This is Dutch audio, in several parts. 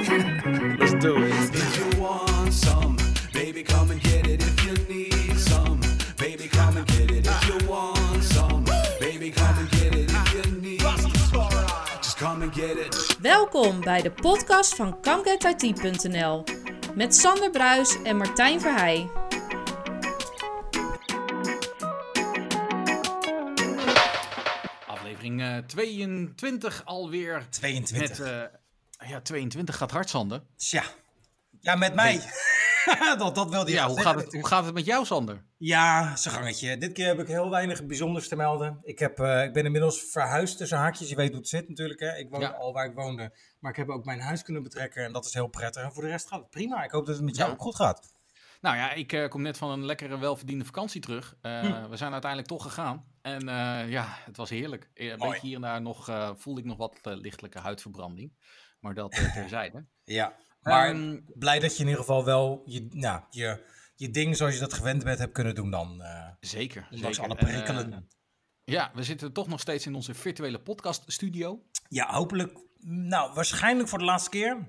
Let's do it. If you want some, baby, come and get it. If you need some, baby, come and get it. If you want some, baby, come and get it. If you need just come and get it. Welkom bij de podcast van ComeGetIT.nl met Sander Bruis en Martijn Verheij. Aflevering eh, 22 alweer. 22. Met, eh, ja, 22 gaat hard, Sander. Tja. Ja, met mij. dat, dat wilde je Ja, hoe gaat, het, hoe gaat het met jou, Sander? Ja, zijn gangetje. Dit keer heb ik heel weinig bijzonders te melden. Ik, heb, eh, ik ben inmiddels verhuisd tussen haakjes. Je weet hoe het zit natuurlijk. Hè? Ik woon Ja. al waar ik woonde. Maar ik heb ook mijn huis kunnen betrekken. En dat is heel prettig. En voor de rest gaat het prima. Ik hoop dat het met jou Ja. ook goed gaat. Nou ja, ik eh, kom net van een lekkere, welverdiende vakantie terug. Eh, Hm. We zijn uiteindelijk toch gegaan. En ja, het was heerlijk. Een Mooi. beetje hier en daar nog voelde ik nog wat lichtelijke huidverbranding. Maar dat eh, terzijde. Ja. Maar Ehm, blij dat je in ieder geval wel je, nou, je, je ding zoals je dat gewend bent hebt kunnen doen dan. eh zeker. ondanks zeker. alle En, eh, prikkelen. ja, we zitten toch nog steeds in onze virtuele podcaststudio. Ja, hopelijk. Nou, waarschijnlijk voor de laatste keer.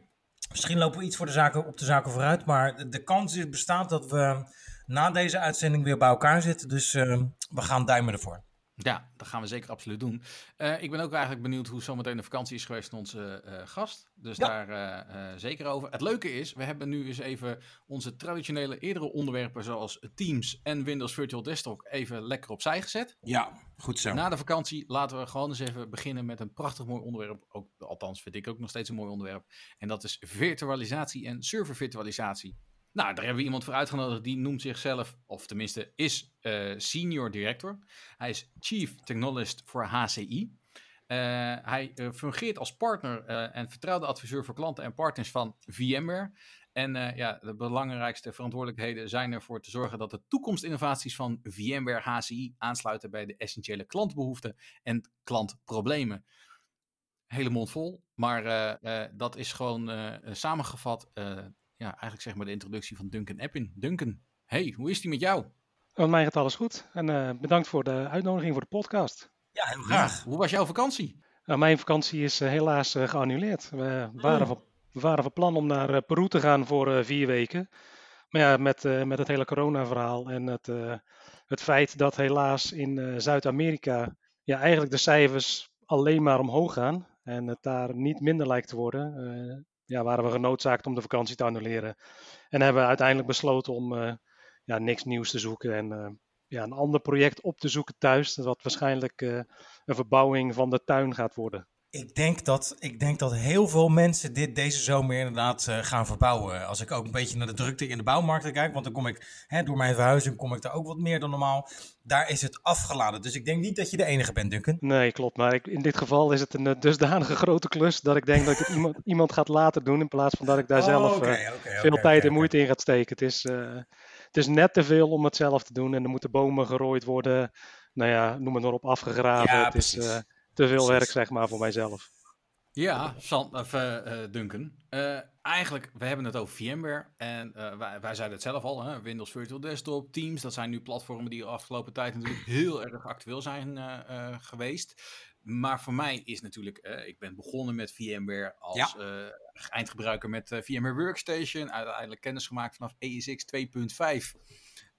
Misschien lopen we iets voor de zaken, op de zaken vooruit. Maar de, kans is, bestaat dat we na deze uitzending weer bij elkaar zitten. Dus eh, we gaan duimen ervoor. Ja, dat gaan we zeker absoluut doen. Eh, ik ben ook eigenlijk benieuwd hoe zometeen de vakantie is geweest van onze eh, gast. Dus Ja. daar eh, zeker over. Het leuke is, we hebben nu eens even onze traditionele eerdere onderwerpen zoals Teams en Windows Virtual Desktop even lekker opzij gezet. Ja, goed zo. Na de vakantie laten we gewoon eens even beginnen met een prachtig mooi onderwerp. Ook, althans vind ik ook nog steeds een mooi onderwerp. En dat is virtualisatie en servervirtualisatie. Nou, daar hebben we iemand voor uitgenodigd die noemt zichzelf, of tenminste is eh, senior director. Hij is chief technologist voor HCI. Eh, hij eh, fungeert als partner en vertrouwde adviseur voor klanten en partners van VMware. En ja, de belangrijkste verantwoordelijkheden zijn ervoor te zorgen dat de toekomstinnovaties van VMware HCI aansluiten bij de essentiële klantbehoeften en klantproblemen. Hele mond vol, maar dat is gewoon samengevat, ja, eigenlijk zeg maar de introductie van Duncan Eppin. Duncan, hey, hoe is die met jou? Met mij gaat alles goed. En eh, bedankt voor de uitnodiging voor de podcast. Ja, heel graag. Hoe was jouw vakantie? Nou, mijn vakantie is eh, helaas eh, geannuleerd. We waren, van, we waren van plan om naar Peru te gaan voor eh, vier weken. Maar ja, met, eh, met het hele corona-verhaal en het, eh, het feit dat helaas in eh, Zuid-Amerika ja, eigenlijk de cijfers alleen maar omhoog gaan en het daar niet minder lijkt te worden, eh, ja, waren we genoodzaakt om de vakantie te annuleren. En hebben we uiteindelijk besloten om eh, ja, niks nieuws te zoeken en eh, ja, een ander project op te zoeken thuis, wat waarschijnlijk eh, een verbouwing van de tuin gaat worden. Ik denk, dat, ik denk dat heel veel mensen dit deze zomer inderdaad eh, gaan verbouwen. Als ik ook een beetje naar de drukte in de bouwmarkten kijk, want dan kom ik, hè, door mijn verhuizing kom ik daar ook wat meer dan normaal. Daar is het afgeladen. Dus ik denk niet dat je de enige bent, Duncan. Nee, klopt. Maar ik, in dit geval is het een eh, dusdanige grote klus dat ik denk dat ik het iemand, iemand gaat laten doen in plaats van dat ik daar Oh, zelf eh, veel tijd en moeite in gaat steken. Het is, het is net te veel om het zelf te doen en er moeten bomen gerooid worden. Nou ja, noem het maar op, afgegraven. Ja, het is te veel werk, zeg maar, voor mijzelf. Ja, San, of, eh, eh, Duncan. Eh, eigenlijk, we hebben het over VMware. En eh, wij, wij zeiden het zelf al, hè? Windows Virtual Desktop, Teams. Dat zijn nu platformen die de afgelopen tijd natuurlijk heel erg actueel zijn eh, eh, geweest. Maar voor mij is natuurlijk, eh, ik ben begonnen met VMware als eh, eindgebruiker met eh, VMware Workstation. Uiteindelijk kennis gemaakt vanaf ESX 2.5.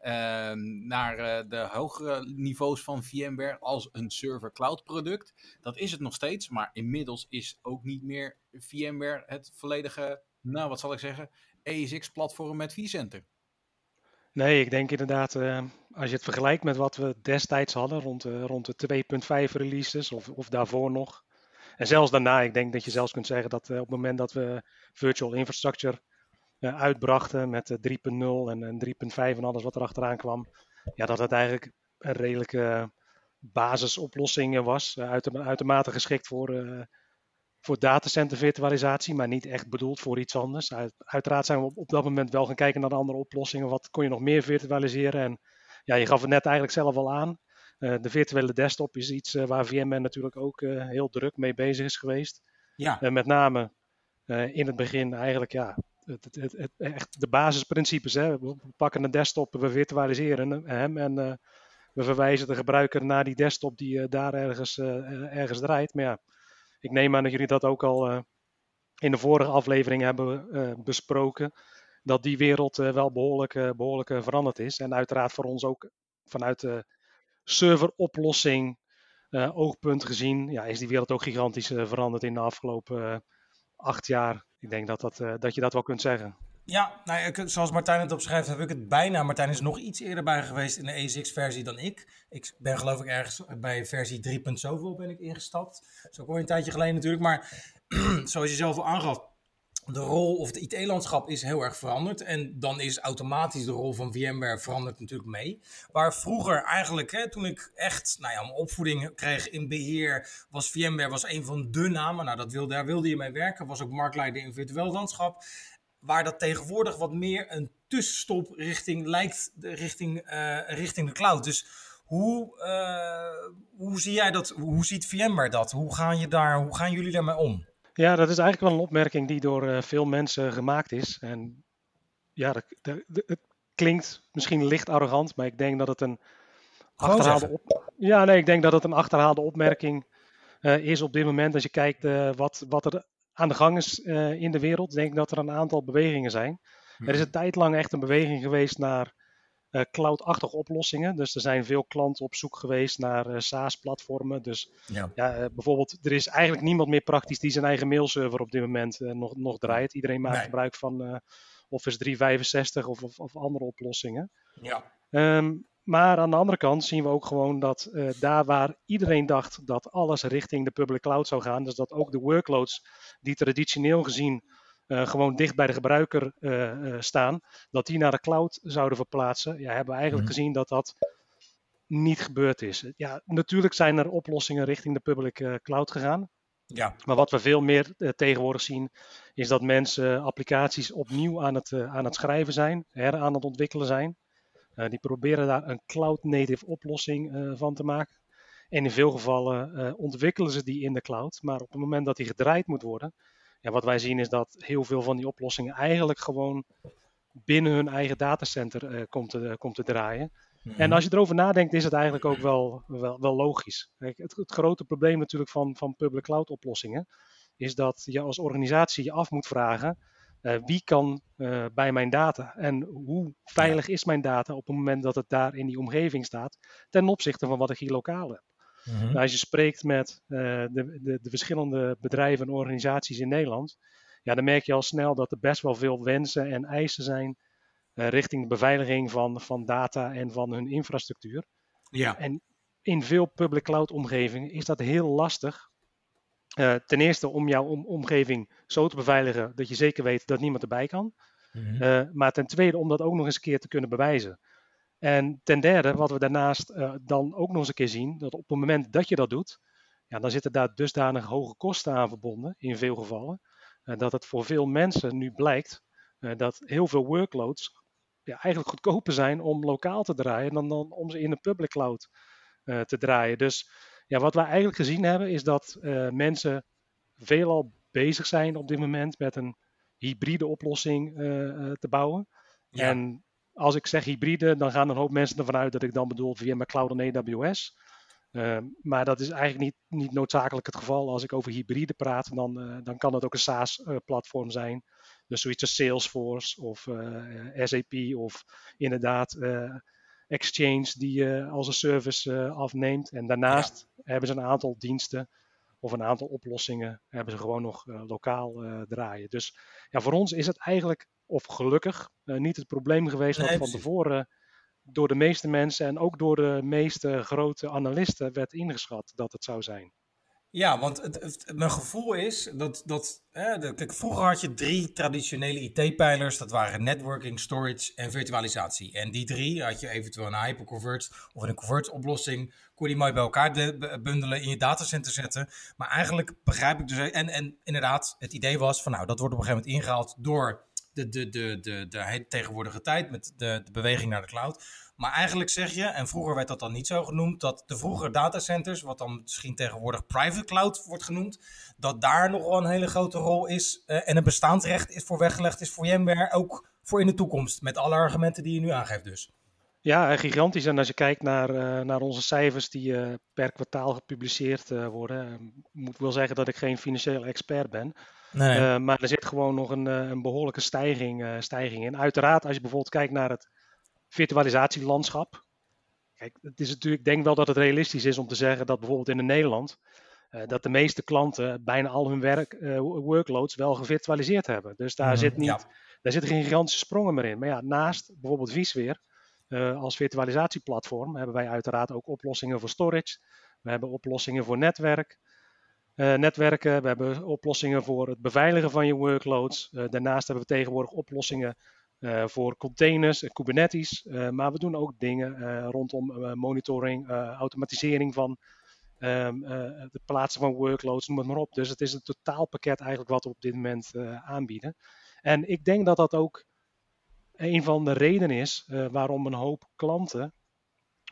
ehm, naar eh, de hogere niveaus van VMware als een server cloud product. Dat is het nog steeds, maar inmiddels is ook niet meer VMware het volledige, nou wat zal ik zeggen, ESX-platform met vCenter. Nee, ik denk inderdaad, eh, als je het vergelijkt met wat we destijds hadden, rond, de rond de 2.5 releases of, of daarvoor nog. En zelfs daarna, ik denk dat je zelfs kunt zeggen dat op het moment dat we virtual infrastructure uitbrachten met eh, 3.0 en, en 3.5 en alles wat er achteraan kwam, ja, dat het eigenlijk een redelijke basisoplossing was. eh, uiter- uitermate geschikt voor, eh, voor datacenter virtualisatie, maar niet echt bedoeld voor iets anders. Uit- uiteraard zijn we op, op dat moment wel gaan kijken naar de andere oplossingen. Wat kon je nog meer virtualiseren? En ja, je gaf het net eigenlijk zelf al aan. Eh, de virtuele desktop is iets eh, waar VMware natuurlijk ook eh, heel druk mee bezig is geweest. Ja, En met name eh, in het begin eigenlijk ja, het, het, het, echt de basisprincipes. Hè. We pakken een desktop, we virtualiseren hem en eh, we verwijzen de gebruiker naar die desktop die eh, daar ergens, eh, ergens draait. Maar ja, ik neem aan dat jullie dat ook al, in de vorige aflevering hebben uh, besproken, dat die wereld uh, wel behoorlijk, uh, behoorlijk veranderd is. En uiteraard voor ons ook vanuit de serveroplossing oogpunt gezien, ja, is die wereld ook gigantisch veranderd in de afgelopen acht jaar. Ik denk dat, dat, dat je dat wel kunt zeggen. Ja, nou, zoals Martijn het opschrijft, heb ik het bijna. Martijn is nog iets eerder bij geweest in de E6-versie dan ik. Ik ben geloof ik ergens bij versie 3. zoveel ben ik ingestapt. Zo ook een tijdje geleden natuurlijk. Maar zoals je zelf al aangaf, de rol of het IT-landschap is heel erg veranderd. En dan is automatisch de rol van VMware veranderd natuurlijk mee. Waar vroeger eigenlijk, hè, toen ik echt nou ja, mijn opvoeding kreeg in beheer, was VMware was een van de namen. Nou, dat wilde, daar wilde je mee werken. Was ook marktleider in virtueel landschap waar dat tegenwoordig wat meer een tussenstop richting lijkt, richting, uh, richting de cloud. Dus hoe, uh, hoe zie jij dat? Hoe ziet VMware dat? Hoe gaan, je daar, hoe gaan jullie daarmee om? Ja, dat is eigenlijk wel een opmerking die door uh, veel mensen gemaakt is. En ja, dat, dat, dat, het klinkt misschien licht arrogant, maar ik denk dat het een achterhaalde op... Ja, nee, ik denk dat het een achterhaalde opmerking is op dit moment. Als je kijkt wat, wat er aan de gang is uh, in de wereld, denk ik dat er een aantal bewegingen zijn. Er is mhm. een tijd lang echt een beweging geweest naar cloud-achtige oplossingen. Dus er zijn veel klanten op zoek geweest naar uh, SaaS-platformen. Dus ja. ja bijvoorbeeld, er is eigenlijk niemand meer praktisch die zijn eigen mailserver op dit moment nog, nog draait. Iedereen maakt nee. gebruik van Office 365 of, of, of, andere oplossingen. Ja. Um, maar aan de andere kant zien we ook gewoon dat uh, daar waar iedereen dacht dat alles richting de public cloud zou gaan, dus dat ook de workloads die traditioneel gezien uh, gewoon dicht bij de gebruiker uh, staan, dat die naar de cloud zouden verplaatsen, ja, hebben we eigenlijk mm. gezien dat dat niet gebeurd is. Ja, natuurlijk zijn er oplossingen richting de public cloud gegaan. Ja. Maar wat we veel meer tegenwoordig zien, is dat mensen applicaties opnieuw aan het, aan het schrijven zijn, her aan het ontwikkelen zijn. Die proberen daar een cloud-native oplossing van te maken. En in veel gevallen uh, ontwikkelen ze die in de cloud. Maar op het moment dat die gedraaid moet worden, ja, wat wij zien is dat heel veel van die oplossingen eigenlijk gewoon binnen hun eigen datacenter komt, te, komt te draaien. Mm -hmm. En als je erover nadenkt, is het eigenlijk ook wel, wel, wel logisch. Kijk, het, het, grote probleem natuurlijk van, van public cloud oplossingen is dat je als organisatie je af moet vragen uh, wie kan uh, bij mijn data en hoe veilig is mijn data op het moment dat het daar in die omgeving staat ten opzichte van wat ik hier lokaal heb. Mm -hmm. nou, als je spreekt met uh, de, de, de, verschillende bedrijven en organisaties in Nederland, ja, dan merk je al snel dat er best wel veel wensen en eisen zijn richting de beveiliging van, van data en van hun infrastructuur. Ja. En in veel public cloud omgevingen is dat heel lastig uh, ten eerste om jouw om, omgeving zo te beveiligen dat je zeker weet dat niemand erbij kan. Mm -hmm. uh, maar ten tweede om dat ook nog eens een keer te kunnen bewijzen. En ten derde, wat we daarnaast uh, dan ook nog eens een keer zien, dat op het moment dat je dat doet, ja, dan zitten daar dusdanig hoge kosten aan verbonden, in veel gevallen, dat het voor veel mensen nu blijkt dat heel veel workloads ja, eigenlijk goedkoper zijn om lokaal te draaien dan, dan om ze in de public cloud te draaien. Dus ja, wat wij eigenlijk gezien hebben is dat mensen veelal bezig zijn op dit moment met een hybride oplossing te bouwen. Ja. En als ik zeg hybride, dan gaan een hoop mensen ervan uit dat ik dan bedoel via mijn cloud en AWS. Uh, maar dat is eigenlijk niet, niet noodzakelijk het geval. Als ik over hybride praat, dan, uh, dan kan het ook een SaaS-platform uh, zijn. Dus zoiets als Salesforce of SAP of inderdaad Exchange die je als een service afneemt. En daarnaast ja. hebben ze een aantal diensten of een aantal oplossingen hebben ze gewoon nog lokaal draaien. Dus ja, voor ons is het eigenlijk, of gelukkig, uh, niet het probleem geweest wat van tevoren door de meeste mensen en ook door de meeste grote analisten werd ingeschat dat het zou zijn. Ja, want het, het, mijn gevoel is dat, dat hè, de, kijk, vroeger had je drie traditionele IT-pijlers. Dat waren networking, storage en virtualisatie. En die drie had je eventueel een hyperconvert of een convert oplossing. Kon je die mooi bij elkaar de, bundelen in je datacenter zetten. Maar eigenlijk begrijp ik dus, en, en inderdaad, het idee was van nou, dat wordt op een gegeven moment ingehaald door de, de, de, de, de tegenwoordige tijd met de, de beweging naar de cloud. Maar eigenlijk zeg je, en vroeger werd dat dan niet zo genoemd, dat de vroegere datacenters, wat dan misschien tegenwoordig private cloud wordt genoemd, dat daar nog wel een hele grote rol is uh, en een bestaansrecht is voor weggelegd is voor VMware, ook voor in de toekomst, met alle argumenten die je nu aangeeft dus. Ja, gigantisch. En als je kijkt naar, uh, naar onze cijfers die uh, per kwartaal gepubliceerd worden, moet ik wel zeggen dat ik geen financieel expert ben. Nee, nee. Eh, maar er zit gewoon nog een, eh, een behoorlijke stijging, eh, stijging in. Uiteraard, als je bijvoorbeeld kijkt naar het virtualisatielandschap. Kijk, het is natuurlijk, ik denk wel dat het realistisch is om te zeggen dat bijvoorbeeld in Nederland. dat de meeste klanten bijna al hun werk, workloads wel gevirtualiseerd hebben. Dus daar, Mhm, zit niet, ja. daar zitten geen gigantische sprongen meer in. Maar ja, naast bijvoorbeeld eh, als virtualisatieplatform hebben wij uiteraard ook oplossingen voor storage. We hebben oplossingen voor netwerk, eh, netwerken. We hebben oplossingen voor het beveiligen van je workloads. Eh, daarnaast hebben we tegenwoordig oplossingen eh, voor containers, Kubernetes. Maar we doen ook dingen rondom monitoring, automatisering van ehm, eh, het plaatsen van workloads, noem het maar op. Dus het is een totaalpakket eigenlijk wat we op dit moment aanbieden. En ik denk dat dat ook een van de redenen is waarom een hoop klanten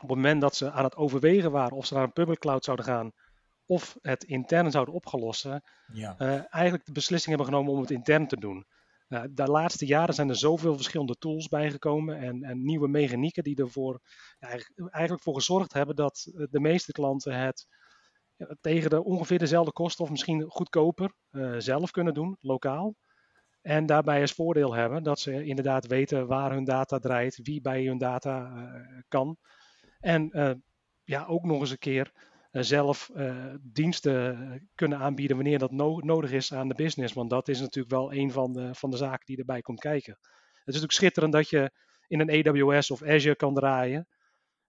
op het moment dat ze aan het overwegen waren of ze naar een public cloud zouden gaan of het intern zouden opgelossen, Ja. eh, eigenlijk de beslissing hebben genomen om het intern te doen. Nou, de laatste jaren zijn er zoveel verschillende tools bijgekomen en, en nieuwe mechanieken die ervoor ja, eigenlijk- voor gezorgd hebben dat eh, de meeste klanten het ja, tegen de ongeveer dezelfde kosten of misschien goedkoper eh, zelf kunnen doen, lokaal. En daarbij als voordeel hebben dat ze inderdaad weten waar hun data draait, wie bij hun data eh, kan. En eh, ja, ook nog eens een keer eh, zelf eh, diensten kunnen aanbieden wanneer dat no- nodig is aan de business. Want dat is natuurlijk wel een van de, van de zaken die erbij komt kijken. Het is natuurlijk schitterend dat je in een AWS of Azure kan draaien.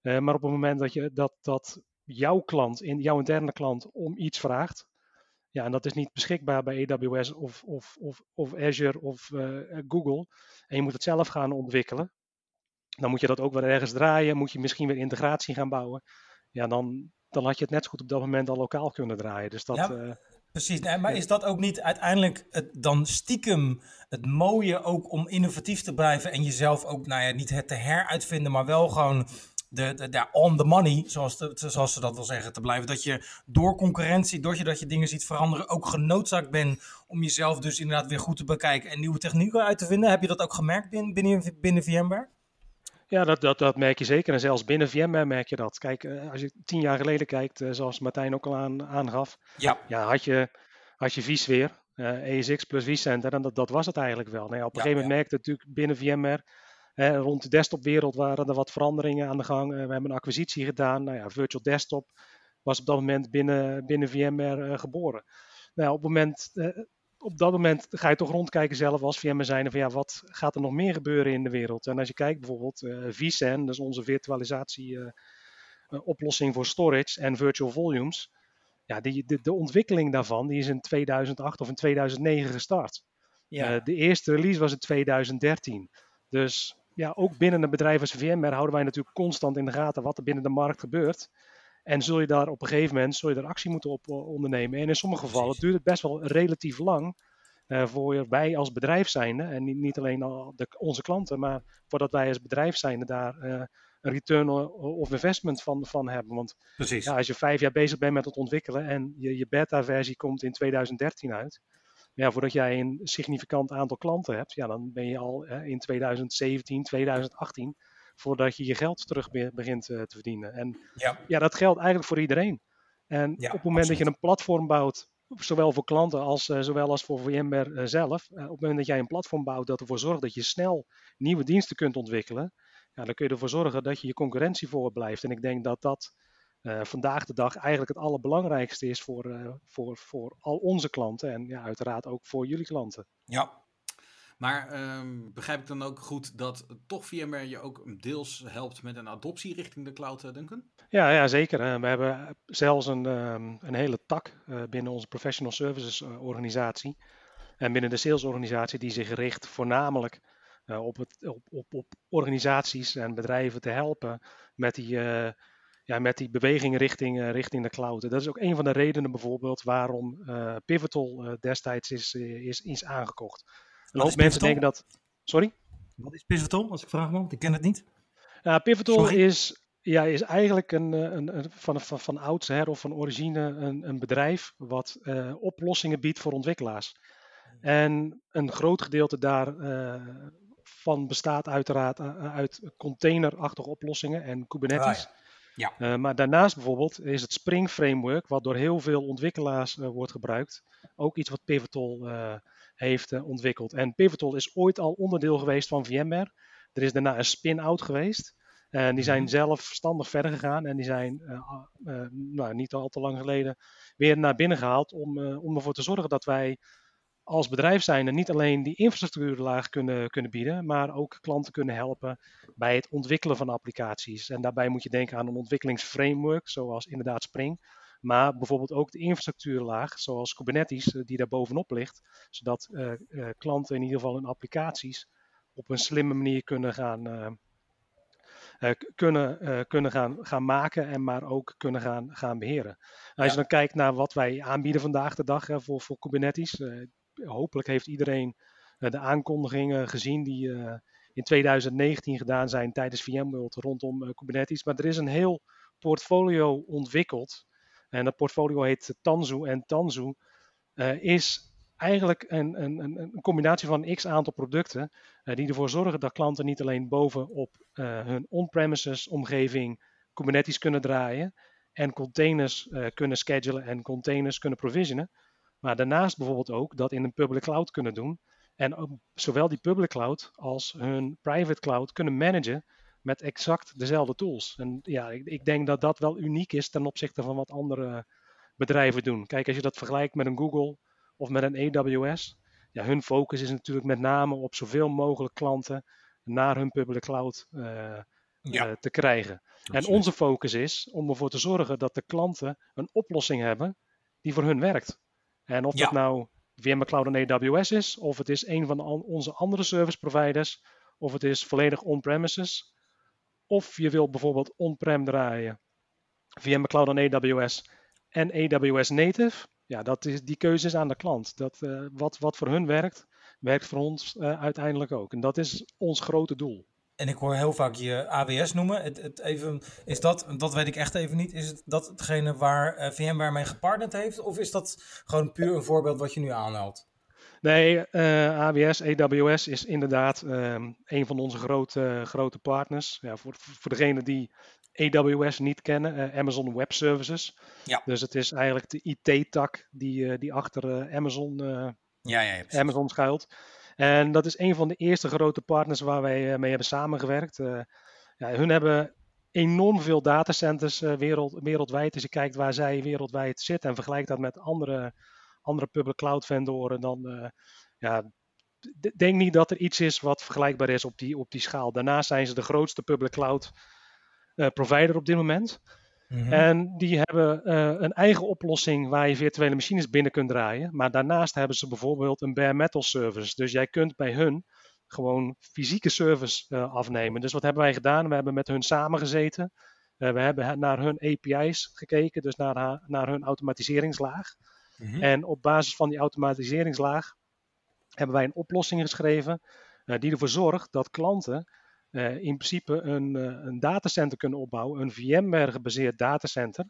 Eh, maar op het moment dat, je, dat, dat jouw klant, in, jouw interne klant, om iets vraagt. Ja, en dat is niet beschikbaar bij AWS of, of, of, of Azure of eh, Google. En je moet het zelf gaan ontwikkelen. Dan moet je dat ook weer ergens draaien. Moet je misschien weer integratie gaan bouwen. Ja, dan, dan had je het net zo goed op dat moment al lokaal kunnen draaien. Dus dat, Ja. eh, Precies, nee, maar is dat ook niet uiteindelijk het, dan stiekem het mooie ook om innovatief te blijven en jezelf ook, nou ja, niet het te heruitvinden, maar wel gewoon de, de, de on the money, zoals, de, zoals ze dat wil zeggen, te blijven. Dat je door concurrentie, doordat je dingen ziet veranderen, ook genoodzaakt bent om jezelf dus inderdaad weer goed te bekijken en nieuwe technieken uit te vinden. Heb je dat ook gemerkt binnen, binnen, binnen VMware? Ja, dat, dat, dat merk je zeker. En zelfs binnen VMware merk je dat. Kijk, eh, als je tien jaar geleden kijkt, eh, zoals Martijn ook al aan, aangaf, Ja. ja, had je, had je vSphere, eh ESX plus vCenter, en dat, dat was het eigenlijk wel. Nou ja, op een Ja, gegeven moment merkte het natuurlijk binnen VMware, eh, rond de desktopwereld waren er wat veranderingen aan de gang. Eh, we hebben een acquisitie gedaan. Nou ja, Virtual Desktop was op dat moment binnen, binnen VMware geboren. Nou, ja, op, het moment, op dat moment ga je toch rondkijken zelf als VMware zijn van ja, wat gaat er nog meer gebeuren in de wereld? En als je kijkt bijvoorbeeld eh vCen, dat is onze virtualisatie eh, eh, oplossing voor storage en virtual volumes. Ja, die, de, de ontwikkeling daarvan die is in 2008 of in 2009 gestart. Ja. De eerste release was in 2013. Dus ja, ook binnen een bedrijf als VMware houden wij natuurlijk constant in de gaten wat er binnen de markt gebeurt. En zul je daar op een gegeven moment zul je daar actie moeten op eh, ondernemen. En in sommige gevallen duurt het best wel relatief lang eh, voor wij als bedrijf zijnde, en niet, niet alleen al de, onze klanten, maar voordat wij als bedrijf zijnde daar eh, een return of investment van, van hebben. Want ja, als je vijf jaar bezig bent met het ontwikkelen en je, je beta-versie komt in 2013 uit, ja, voordat jij een significant aantal klanten hebt, ja, dan ben je al in 2017, 2018, voordat je je geld terug be- begint eh, te verdienen. En Ja. ja, dat geldt eigenlijk voor iedereen. En Ja, op het moment dat je een platform bouwt, zowel voor klanten als, eh, zowel als voor VMware eh, zelf, op het moment dat jij een platform bouwt dat ervoor zorgt dat je snel nieuwe diensten kunt ontwikkelen, ja, dan kun je ervoor zorgen dat je je concurrentie voor blijft. En ik denk dat dat vandaag de dag eigenlijk het allerbelangrijkste is voor, voor, voor al onze klanten en ja, uiteraard ook voor jullie klanten. ja. Maar ehm, begrijp ik dan ook goed dat toch VMware je ook deels helpt met een adoptie richting de cloud, eh, Duncan? Ja, ja zeker. We hebben zelfs een, ehm, een hele tak eh, binnen onze professional services eh, organisatie en binnen de salesorganisatie die zich richt voornamelijk op, het, op, op, op organisaties en bedrijven te helpen met die, ja, met die beweging richting, richting de cloud. Dat is ook een van de redenen bijvoorbeeld waarom Pivotal destijds is, is, is aangekocht. Een hoop is mensen denken dat... Sorry? Wat is Pivotal, als ik vraag mag? want Ik ken het niet. Ja, Pivotal Sorry? is, ja, is eigenlijk een, eh, een, een, van, van, van oudsher of van origine een, een bedrijf wat eh, oplossingen biedt voor ontwikkelaars. En een groot gedeelte daarvan bestaat uiteraard eh, uit containerachtige oplossingen en Kubernetes. Ah, Ja. Eh, maar daarnaast bijvoorbeeld is het Spring Framework, wat door heel veel ontwikkelaars eh, wordt gebruikt, ook iets wat Pivotal eh, heeft eh, ontwikkeld. En Pivotal is ooit al onderdeel geweest van VMware. Er is daarna een spin-out geweest. En die zijn Mhm. zelf verstandig verder gegaan en die zijn eh, eh, nou, niet al te lang geleden weer naar binnen gehaald om, eh, om ervoor te zorgen dat wij als bedrijf zijnde niet alleen die infrastructuurlaag kunnen, kunnen bieden, maar ook klanten kunnen helpen bij het ontwikkelen van applicaties. En daarbij moet je denken aan een ontwikkelingsframework, zoals inderdaad Spring. Maar bijvoorbeeld ook de infrastructuurlaag, zoals Kubernetes, eh, die daar bovenop ligt. Zodat eh, eh, klanten in ieder geval hun applicaties op een slimme manier kunnen gaan, kunnen, kunnen gaan, gaan maken en maar ook kunnen gaan, gaan beheren. Nou, als je dan kijkt naar wat wij aanbieden vandaag de dag hè, voor, voor Kubernetes. hopelijk heeft iedereen de aankondigingen gezien die in 2019 gedaan zijn tijdens VMworld rondom Kubernetes. Maar er is een heel portfolio ontwikkeld. En dat portfolio heet Tanzu. En Tanzu eh, is eigenlijk een, een, een, combinatie van x aantal producten eh, die ervoor zorgen dat klanten niet alleen bovenop eh, hun on-premises omgeving Kubernetes kunnen draaien en containers kunnen schedulen en containers kunnen provisionen, maar daarnaast bijvoorbeeld ook dat in een public cloud kunnen doen en zowel die public cloud als hun private cloud kunnen managen met exact dezelfde tools. En ja, ik, ik denk dat dat wel uniek is ten opzichte van wat andere bedrijven doen. Kijk, als je dat vergelijkt met een Google of met een AWS, ja, hun focus is natuurlijk met name op zoveel mogelijk klanten naar hun public cloud eh, Ja. eh, te krijgen. En onze focus is om ervoor te zorgen dat de klanten een oplossing hebben die voor hun werkt. En of Ja. dat nou VMware Cloud en AWS is, of het is een van de onze andere service providers, of het is volledig on-premises, of je wilt bijvoorbeeld on-prem draaien, VMware Cloud en AWS en AWS Native, ja, dat is, die keuze is aan de klant. Dat, eh, wat, wat voor hun werkt, werkt voor ons eh, uiteindelijk ook. En dat is ons grote doel. En ik hoor heel vaak je AWS noemen. Het, het even, is dat, dat weet ik echt even niet, is het dat hetgene waar eh, VMware mee gepartnerd heeft? Of is dat gewoon puur een voorbeeld wat je nu aanhaalt? Nee, eh, AWS, AWS is inderdaad ehm, een van onze grote, grote partners. Ja, voor, voor degenen die AWS niet kennen, eh, Amazon Web Services. Ja. Dus het is eigenlijk de IT-tak die, eh, die achter Amazon, Ja, ja. Amazon schuilt. En dat is een van de eerste grote partners waar wij mee hebben samengewerkt. Ja, hun hebben enorm veel datacenters wereld, wereldwijd. Als je kijkt waar zij wereldwijd zitten en vergelijkt dat met andere, andere public cloud vendoren, dan eh, ja, denk niet dat er iets is wat vergelijkbaar is op die, op die schaal. Daarnaast zijn ze de grootste public cloud eh, provider op dit moment. Mhm. En die hebben eh, een eigen oplossing waar je virtuele machines binnen kunt draaien. Maar daarnaast hebben ze bijvoorbeeld een bare metal service. Dus jij kunt bij hun gewoon fysieke service afnemen. Dus wat hebben wij gedaan? We hebben met hun samengezeten. We hebben naar hun API's gekeken, dus naar, naar hun automatiseringslaag. Mhm. En op basis van die automatiseringslaag hebben wij een oplossing geschreven eh, die ervoor zorgt dat klanten eh, in principe een, eh, een datacenter kunnen opbouwen, een VMware-gebaseerd datacenter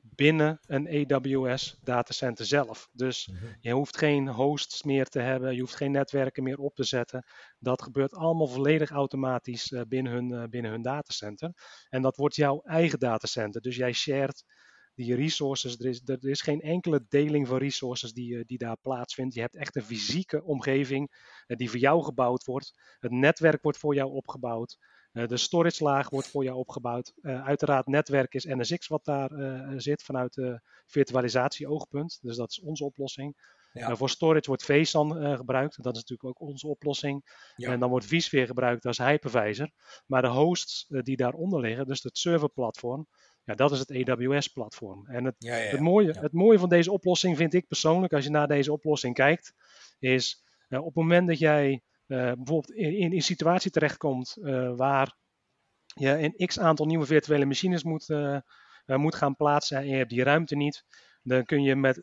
binnen een AWS datacenter zelf. Dus Mhm. je hoeft geen hosts meer te hebben, je hoeft geen netwerken meer op te zetten. Dat gebeurt allemaal volledig automatisch binnen, hun, binnen hun datacenter. En dat wordt jouw eigen datacenter. Dus jij shared die resources. Er is, er is geen enkele deling van resources die, eh, die daar plaatsvindt. Je hebt echt een fysieke omgeving eh, die voor jou gebouwd wordt. Het netwerk wordt voor jou opgebouwd. Eh, de storage laag wordt voor jou opgebouwd. Uiteraard netwerk is NSX wat daar zit vanuit de virtualisatie oogpunt. Dus dat is onze oplossing. Ja. Voor storage wordt vSAN gebruikt. Dat is natuurlijk ook onze oplossing. Ja. En dan wordt vSphere gebruikt als hypervisor. Maar de hosts die daaronder liggen, dus het serverplatform, ja, dat is het AWS-platform. En het, Ja, ja, ja. het, mooie, het mooie van deze oplossing vind ik persoonlijk, als je naar deze oplossing kijkt, is eh, op het moment dat jij eh, bijvoorbeeld in, in een situatie terechtkomt eh, waar je een x aantal nieuwe virtuele machines moet, moet gaan plaatsen en je hebt die ruimte niet, dan kun je met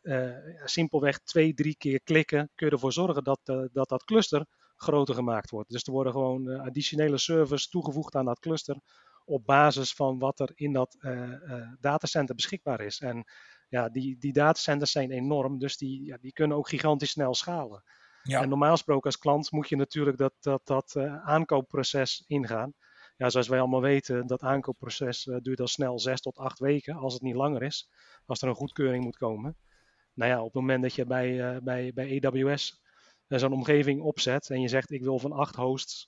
simpelweg twee, drie keer klikken, kun je ervoor zorgen dat dat, dat cluster groter gemaakt wordt. Dus er worden gewoon additionele servers toegevoegd aan dat cluster op basis van wat er in dat eh, eh, datacenter beschikbaar is. En ja, die, die datacenters zijn enorm, dus die, ja, die kunnen ook gigantisch snel schalen. Ja. En normaal gesproken als klant moet je natuurlijk dat, dat, dat eh, aankoopproces ingaan. ja, zoals wij allemaal weten, dat aankoopproces duurt al snel zes tot acht weken, als het niet langer is, als er een goedkeuring moet komen. Nou ja, op het moment dat je bij, bij, bij AWS zo'n omgeving opzet en je zegt ik wil van acht hosts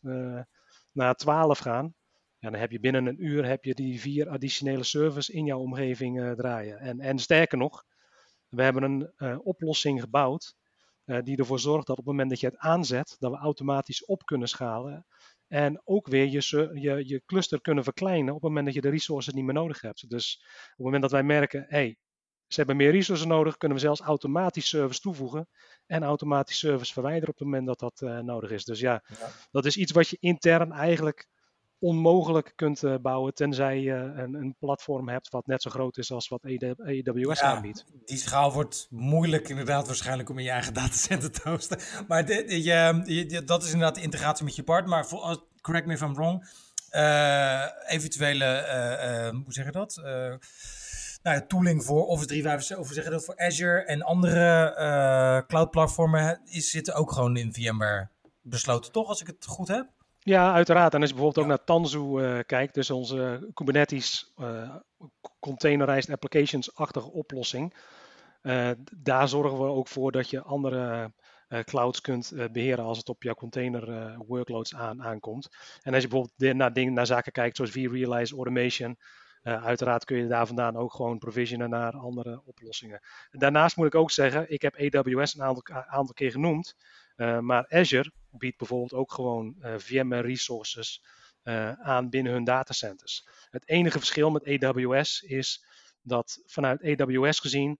naar 12 gaan, ja, dan heb je binnen een uur heb je die vier additionele servers in jouw omgeving eh, draaien. En, en sterker nog, we hebben een eh, oplossing gebouwd eh, die ervoor zorgt dat op het moment dat je het aanzet, dat we automatisch op kunnen schalen. En ook weer je, je, je cluster kunnen verkleinen op het moment dat je de resources niet meer nodig hebt. Dus op het moment dat wij merken, hey, ze hebben meer resources nodig, kunnen we zelfs automatisch servers toevoegen en automatisch servers verwijderen op het moment dat dat nodig is. Dus ja, Ja. dat is iets wat je intern eigenlijk onmogelijk kunt eh, bouwen, tenzij je een, een platform hebt wat net zo groot is als wat AWS Ja, aanbiedt. Die schaal wordt moeilijk inderdaad waarschijnlijk om in je eigen datacenter te hosten. Maar de- je, je- dat is inderdaad de integratie met je partner. Maar voor, correct me if I'm wrong. eh, eventuele, eh, eh, hoe zeg je dat? Eh, nou ja, tooling voor Office 365, of hoe zeg je dat, voor Azure en andere eh cloud platformen is, zitten ook gewoon in VMware besloten, toch? Als ik het goed heb? Ja, uiteraard. En als je bijvoorbeeld ook naar Tanzu eh, kijkt, dus onze Kubernetes eh, containerized applications-achtige oplossing. eh, daar zorgen we ook voor dat je andere eh, clouds kunt eh, beheren als het op jouw container eh, workloads aan, aankomt. En als je bijvoorbeeld naar, dingen, naar zaken kijkt zoals vRealize, Automation, eh, uiteraard kun je daar vandaan ook gewoon provisionen naar andere oplossingen. Daarnaast moet ik ook zeggen, ik heb AWS een aantal, aantal keer genoemd. Uh, maar Azure biedt bijvoorbeeld ook gewoon uh, VMware resources uh, aan binnen hun datacenters. Het enige verschil met AWS is dat vanuit AWS gezien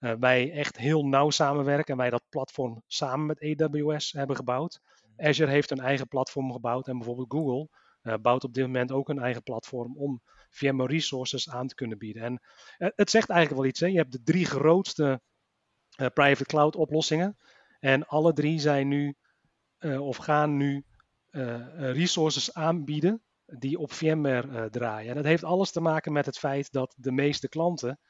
uh, wij echt heel nauw samenwerken en wij dat platform samen met AWS hebben gebouwd. Azure heeft een eigen platform gebouwd en bijvoorbeeld Google uh, bouwt op dit moment ook een eigen platform om VMware resources aan te kunnen bieden. En uh, het zegt eigenlijk wel iets. Hè? Je hebt de drie grootste private cloud oplossingen. En alle drie zijn nu uh, of gaan nu uh, resources aanbieden die op VMware uh, draaien. En dat heeft alles te maken met het feit dat de meeste klanten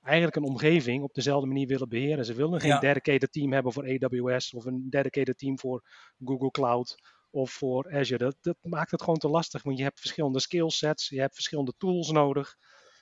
eigenlijk een omgeving op dezelfde manier willen beheren. Ze willen geen ja. dedicated team hebben voor AWS of een dedicated team voor Google Cloud of voor Azure. Dat, dat maakt het gewoon te lastig, want je hebt verschillende skillsets, je hebt verschillende tools nodig.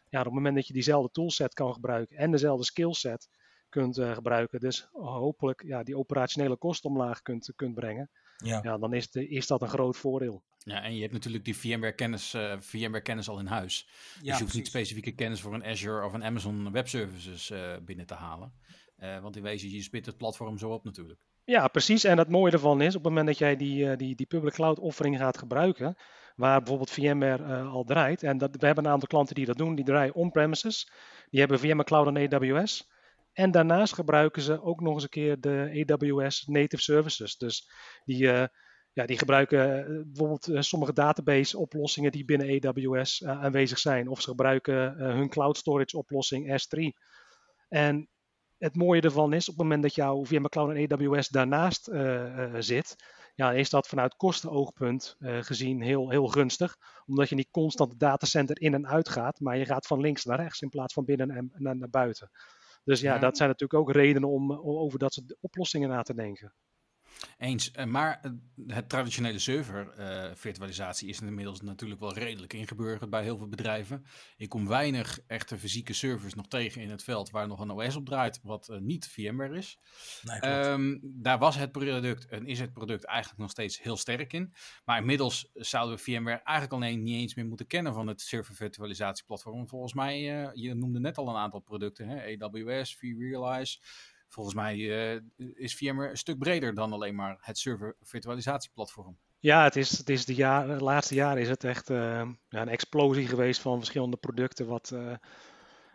Ja, op het moment dat je diezelfde toolset kan gebruiken en dezelfde skillset, kunt uh, gebruiken. Dus hopelijk ja, die operationele kosten omlaag kunt, kunt brengen. Ja. ja dan is, de, is dat een groot voordeel. Ja, en je hebt natuurlijk die VMware kennis, uh, VMware kennis al in huis. Ja, dus je hoeft precies. niet specifieke kennis voor een Azure of een Amazon Web Services uh, binnen te halen. Uh, want in wezen, je spit het platform zo op natuurlijk. Ja, precies. En het mooie ervan is, op het moment dat jij die, die, die public cloud offering gaat gebruiken, waar bijvoorbeeld VMware uh, al draait, en dat, we hebben een aantal klanten die dat doen, die draaien on-premises, die hebben VMware Cloud en AWS, en daarnaast gebruiken ze ook nog eens een keer de AWS Native Services. Dus die, uh, ja, die gebruiken uh, bijvoorbeeld uh, sommige database oplossingen die binnen AWS aanwezig zijn. Of ze gebruiken hun cloud storage oplossing S3. En het mooie ervan is, op het moment dat jouw VMware Cloud en AWS daarnaast zit, ja, is dat vanuit kostenoogpunt gezien heel, heel gunstig. Omdat je niet constant het datacenter in en uit gaat, maar je gaat van links naar rechts in plaats van binnen en naar buiten. Dus ja, ja, dat zijn natuurlijk ook redenen om, om over dat soort oplossingen na te denken. Eens, eh, maar het traditionele server uh, virtualisatie is inmiddels natuurlijk wel redelijk ingeburgerd bij heel veel bedrijven. Ik kom weinig echte fysieke servers nog tegen in het veld waar nog een OS op draait, wat uh, niet VMware is. Nee, um, daar was het product en is het product eigenlijk nog steeds heel sterk in. Maar inmiddels zouden we VMware eigenlijk alleen niet eens meer moeten kennen van het server virtualisatieplatform. Volgens mij, uh, je noemde net al een aantal producten, hè? AWS, vRealize. Volgens mij uh, is VMware een stuk breder dan alleen maar het server virtualisatieplatform. Ja, het is, het is de, laatste jaren is het echt uh, ja, een explosie geweest van verschillende producten. Wat, uh,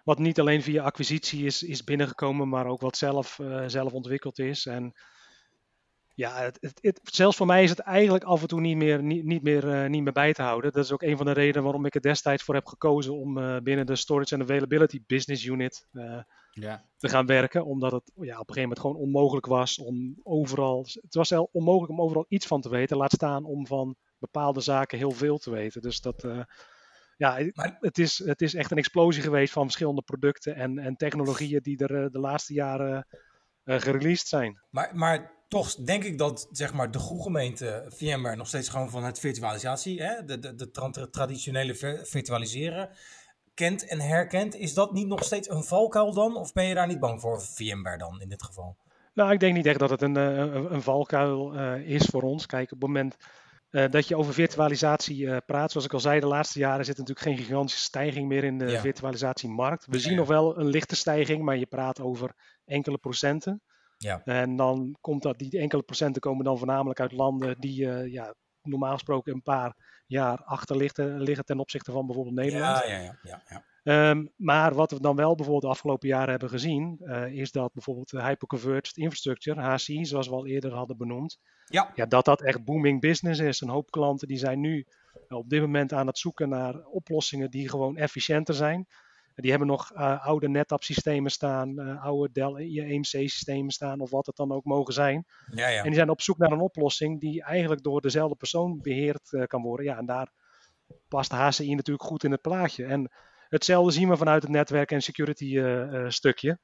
wat niet alleen via acquisitie is, is binnengekomen, maar ook wat zelf, zelf ontwikkeld is. En ja, het, het, zelfs voor mij is het eigenlijk af en toe niet meer, niet, niet, meer, niet meer bij te houden. Dat is ook een van de redenen waarom ik er destijds voor heb gekozen om binnen de Storage and Availability Business Unit ja. te gaan werken. Omdat het ja, op een gegeven moment gewoon onmogelijk was om overal. Het was wel onmogelijk om overal iets van te weten. Laat staan om van bepaalde zaken heel veel te weten. Dus dat. Uh, ja, maar, het, is, het is echt een explosie geweest van verschillende producten en, en technologieën die er uh, de laatste jaren uh, gereleased zijn. Maar, maar toch denk ik dat zeg maar, de goede gemeente VMware nog steeds gewoon van het virtualisatie, hè, de, de, de tra- traditionele vir- virtualiseren, kent en herkent. Is dat niet nog steeds een valkuil dan? Of ben je daar niet bang voor VMware dan in dit geval? Nou, ik denk niet echt dat het een, eh, een, een valkuil eh, is voor ons. Kijk, op het moment eh, dat je over virtualisatie praat, zoals ik al zei, de laatste jaren zit natuurlijk geen gigantische stijging meer in de Ja. virtualisatiemarkt. We zien nog wel een lichte stijging, maar je praat over enkele procenten. Ja. En dan komt dat, die enkele procenten komen dan voornamelijk uit landen die ja, normaal gesproken een paar jaar achter liggen, liggen ten opzichte van bijvoorbeeld Nederland. Ja, ja, ja. ja, ja. Ehm, maar wat we dan wel bijvoorbeeld de afgelopen jaren hebben gezien, eh, is dat bijvoorbeeld de hyperconverged infrastructure, HCI, zoals we al eerder hadden benoemd, Ja. ja, dat dat echt booming business is. Een hoop klanten die zijn nu eh, op dit moment aan het zoeken naar oplossingen die gewoon efficiënter zijn. Die hebben nog eh, oude NetApp systemen staan, eh, oude Dell EMC systemen staan of wat het dan ook mogen zijn. ja, ja. En die zijn op zoek naar een oplossing die eigenlijk door dezelfde persoon beheerd eh, kan worden. Ja, en daar past HCI natuurlijk goed in het plaatje. En hetzelfde zien we vanuit het netwerk- en security stukje.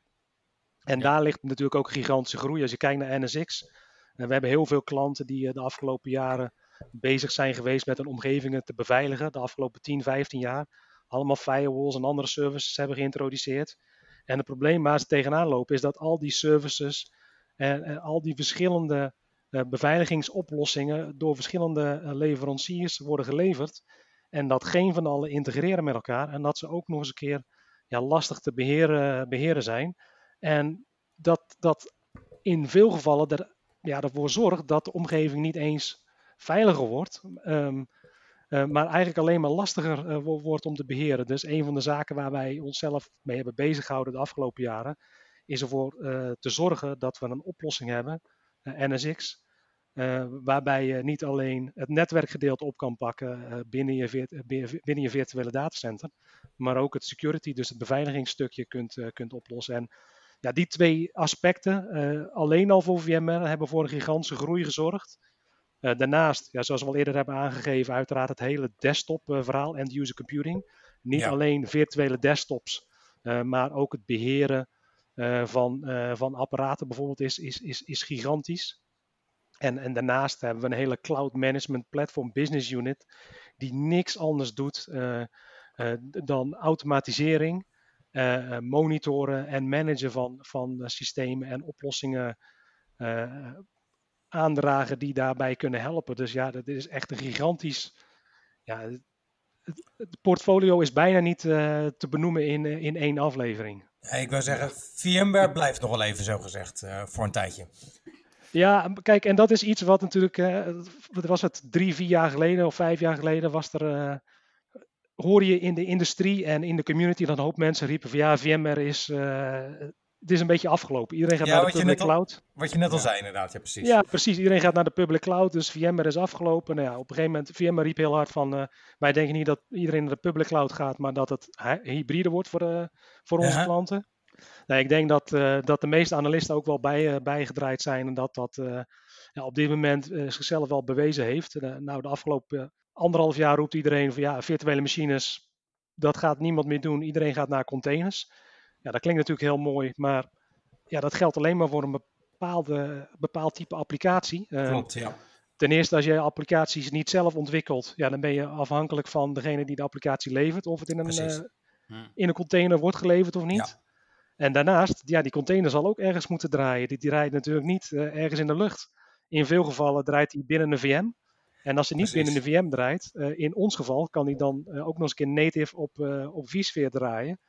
En Ja. daar ligt natuurlijk ook gigantische groei. Als je kijkt naar NSX, eh, we hebben heel veel klanten die de afgelopen jaren bezig zijn geweest met hun omgevingen te beveiligen. De afgelopen 10, 15 jaar. Allemaal firewalls en andere services hebben geïntroduceerd. En het probleem waar ze tegenaan lopen is dat al die services en, en al die verschillende eh, beveiligingsoplossingen door verschillende eh, leveranciers worden geleverd. En dat geen van allen integreren met elkaar. En dat ze ook nog eens een keer ja, lastig te beheren, beheren zijn. En dat dat in veel gevallen er, ja, ervoor zorgt dat de omgeving niet eens veiliger wordt. ehm, eh, maar eigenlijk alleen maar lastiger eh, wo- wordt om te beheren. Dus een van de zaken waar wij onszelf mee hebben bezig gehouden de afgelopen jaren, is ervoor eh, te zorgen dat we een oplossing hebben, eh, NSX, eh, waarbij je niet alleen het netwerkgedeelte op kan pakken eh, binnen, je eh, binnen je virtuele datacenter, maar ook het security, dus het beveiligingsstukje kunt, eh, kunt oplossen. En ja, die twee aspecten, eh, alleen al voor VMware, hebben voor een gigantische groei gezorgd. Eh, daarnaast, ja, zoals we al eerder hebben aangegeven, uiteraard het hele desktop-verhaal, end-user computing. Niet Ja. alleen virtuele desktops, eh, maar ook het beheren eh, van, eh, van apparaten bijvoorbeeld is, is, is, is gigantisch. En, en daarnaast hebben we een hele cloud management platform business unit die niks anders doet eh, eh, dan automatisering, eh, eh, monitoren en managen van, van eh, systemen en oplossingen eh, aandragen die daarbij kunnen helpen. Dus ja, dat is echt een gigantisch. Ja, het, het portfolio is bijna niet eh, te benoemen in, eh, in één aflevering. Ja, ik wil zeggen, VMware blijft nog wel even zo gezegd eh, voor een tijdje. Ja, kijk, en dat is iets wat natuurlijk, wat was het, drie, vier jaar geleden of vijf jaar geleden was er, hoorde je in de industrie en in de community dat een hoop mensen riepen van ja, VMware is, het is een beetje afgelopen. Iedereen gaat Ja, naar de public al- cloud. Wat je net al Ja. zei inderdaad, ja precies. Ja, precies. Iedereen gaat naar de public cloud, dus VMware is afgelopen. Nou ja, op een gegeven moment, VMware riep heel hard van, eh, wij denken niet dat iedereen naar de public cloud gaat, maar dat het hy- hybride wordt voor, eh, voor onze Ja. klanten. Nou, ik denk dat, eh, dat de meeste analisten ook wel bij, bijgedraaid zijn en dat dat eh, ja, op dit moment zichzelf wel bewezen heeft. Nou, de afgelopen anderhalf jaar roept iedereen van ja, virtuele machines, dat gaat niemand meer doen. Iedereen gaat naar containers. Ja, dat klinkt natuurlijk heel mooi, maar ja, dat geldt alleen maar voor een bepaalde, bepaald type applicatie. Eh, Klopt, ja. Ten eerste, als je applicaties niet zelf ontwikkelt, ja, dan ben je afhankelijk van degene die de applicatie levert. Of het in een, eh, Hm. in een container wordt geleverd of niet. Ja. En daarnaast, ja, die container zal ook ergens moeten draaien. Die, die draait natuurlijk niet eh, ergens in de lucht. In veel gevallen draait die binnen een VM. En als hij niet Precies. binnen een VM draait, in ons geval kan die dan ook nog eens een keer native op, op vSphere draaien.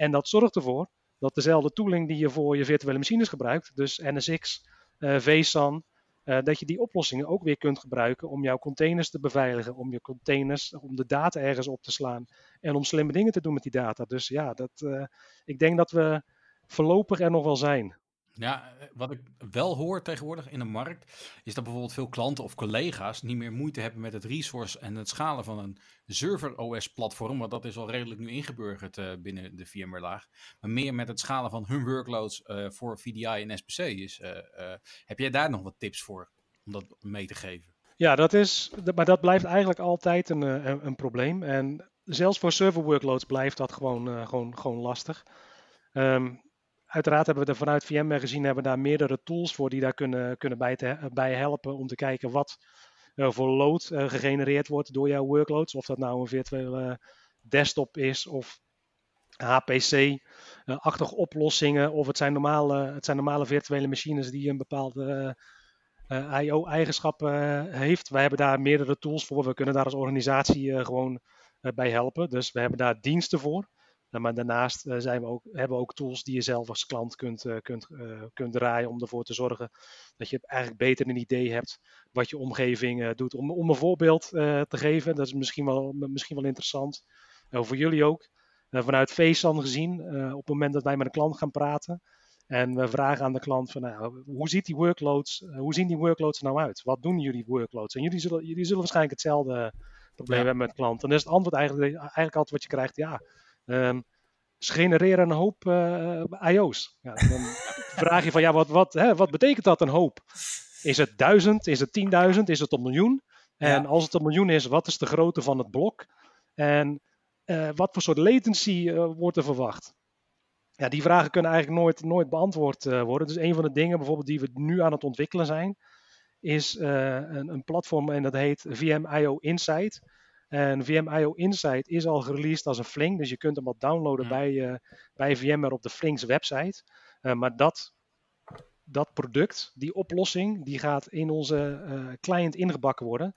En dat zorgt ervoor dat dezelfde tooling die je voor je virtuele machines gebruikt, dus NSX, eh vSAN, eh, dat je die oplossingen ook weer kunt gebruiken om jouw containers te beveiligen, om je containers, om de data ergens op te slaan en om slimme dingen te doen met die data. Dus ja, dat, eh, ik denk dat we voorlopig er nog wel zijn. Ja, eh, wat ik wel hoor tegenwoordig in de markt, is dat bijvoorbeeld veel klanten of collega's niet meer moeite hebben met het resource en het schalen van een server OS platform, want dat is al redelijk nu ingeburgerd eh, binnen de VMware laag, maar meer met het schalen van hun workloads eh, voor VDI en SPC is. heb jij daar nog wat tips voor om dat mee te geven? Ja, dat is, maar dat blijft eigenlijk altijd een, een, een probleem. En zelfs voor server workloads blijft dat gewoon, gewoon, gewoon lastig. Ehm, uiteraard hebben we er vanuit VMware gezien, hebben daar meerdere tools voor die daar kunnen, kunnen bij, te, bij helpen om te kijken wat uh, voor load uh, gegenereerd wordt door jouw workloads. Of dat nou een virtuele desktop is of HPC-achtige oplossingen. Of het zijn, normale, het zijn normale virtuele machines die een bepaalde I.O.-eigenschappen heeft. Wij hebben daar meerdere tools voor. We kunnen daar als organisatie gewoon bij helpen. Dus we hebben daar diensten voor. Nou, maar daarnaast uh, zijn we ook, hebben we ook tools die je zelf als klant kunt, uh, kunt, uh, kunt draaien om ervoor te zorgen dat je eigenlijk beter een idee hebt wat je omgeving doet. Om, om een voorbeeld te geven, dat is misschien wel, misschien wel interessant voor jullie ook. vanuit FaceTime gezien, op het moment dat wij met een klant gaan praten en we vragen aan de klant van nou, hoe, ziet die workloads, hoe zien die workloads nou uit? Wat doen jullie workloads? En jullie zullen, jullie zullen waarschijnlijk hetzelfde probleem ja. hebben met klanten. En dan is het antwoord eigenlijk, eigenlijk altijd wat je krijgt, ja Um, ze genereren een hoop uh, IO's. Ja, dan vraag je van ja, wat, wat, hè, wat betekent dat een hoop? Is het duizend? Is het tienduizend? Is het een miljoen? En ja. als het een miljoen is, wat is de grootte van het blok? En uh, wat voor soort latency uh, wordt er verwacht? Ja, die vragen kunnen eigenlijk nooit, nooit beantwoord worden. Dus een van de dingen bijvoorbeeld die we nu aan het ontwikkelen zijn, is een, een platform en dat heet VMIO Insight. En VMIO Insight is al gereleased als een Fling, dus je kunt hem al downloaden bij, uh, bij VMware op de Flings website. Uh, maar dat, dat product, die oplossing, die gaat in onze uh, client ingebakken worden.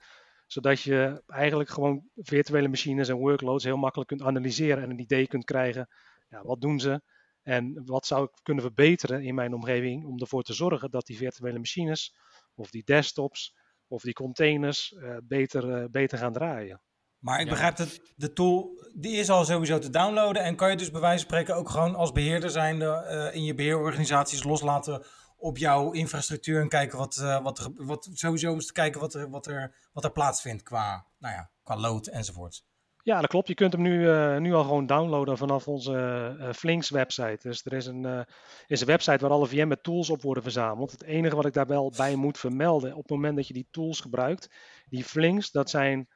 Zodat je eigenlijk gewoon virtuele machines en workloads heel makkelijk kunt analyseren en een idee kunt krijgen. Ja, wat doen ze? En wat zou ik kunnen verbeteren in mijn omgeving om ervoor te zorgen dat die virtuele machines of die desktops of die containers beter, beter gaan draaien. Maar ik Ja. begrijp dat de tool, die is al sowieso te downloaden. En kan je dus bij wijze van spreken ook gewoon als beheerder zijnde eh, in je beheerorganisaties loslaten op jouw infrastructuur. En kijken wat, eh, wat, er, wat sowieso eens te kijken wat er, wat er, wat er plaatsvindt qua, nou ja, qua load enzovoort. Ja, dat klopt. Je kunt hem nu, eh, nu al gewoon downloaden vanaf onze eh Flinks website. Dus er is een, eh, is een website waar alle VM met tools op worden verzameld. Het enige wat ik daar wel bij moet vermelden, op het moment dat je die tools gebruikt, die Flinks, dat zijn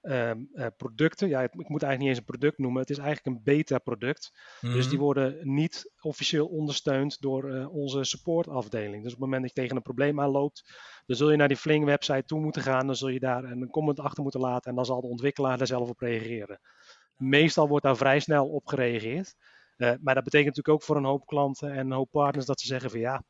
ehm, eh, producten. Ja, ik, ik moet eigenlijk niet eens een product noemen. Het is eigenlijk een beta-product. Dus die worden niet officieel ondersteund door eh, onze supportafdeling. Dus op het moment dat je tegen een probleem aanloopt, dan zul je naar die Fling website toe moeten gaan. Dan zul je daar een comment achter moeten laten en dan zal de ontwikkelaar daar zelf op reageren. Meestal wordt daar vrij snel op gereageerd. Eh, maar dat betekent natuurlijk ook voor een hoop klanten en een hoop partners dat ze zeggen van ja,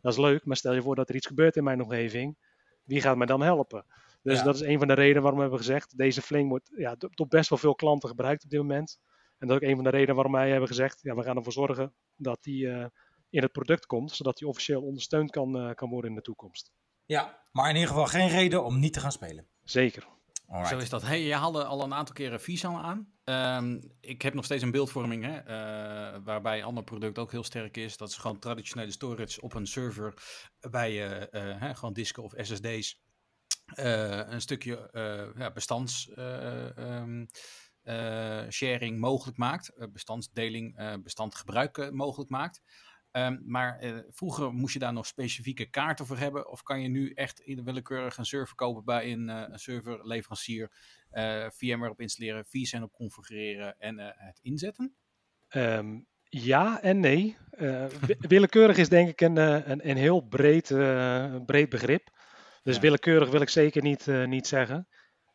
dat is leuk, maar stel je voor dat er iets gebeurt in mijn omgeving, wie gaat mij dan helpen? Dus Ja. dat is een van de redenen waarom we hebben gezegd, deze Fling wordt ja, do- door best wel veel klanten gebruikt op dit moment. En dat is ook een van de redenen waarom wij hebben gezegd, ja, we gaan ervoor zorgen dat die eh, in het product komt, zodat die officieel ondersteund kan, eh, kan worden in de toekomst. Ja, maar in ieder geval geen reden om niet te gaan spelen. Zeker. Alright. Zo is dat. Hey, je haalde al een aantal keren Visan aan. Ehm, ik heb nog steeds een beeldvorming, hè, eh, waarbij een ander product ook heel sterk is. Dat is gewoon traditionele storage op een server bij eh, eh, hè, gewoon disken of SSD's. Eh, een stukje eh, ja, bestands eh, ehm, eh, mogelijk maakt, bestandsdeling, bestandgebruik mogelijk maakt. Ehm, maar vroeger moest je daar nog specifieke kaarten voor hebben. Of kan je nu echt willekeurig een server kopen bij een, een serverleverancier, VMware op installeren, vSAN op configureren en het inzetten? Ehm, ja en nee. Wi- willekeurig is denk ik een, een, een heel breed, breed begrip. Dus Ja. willekeurig wil ik zeker niet, eh, niet zeggen.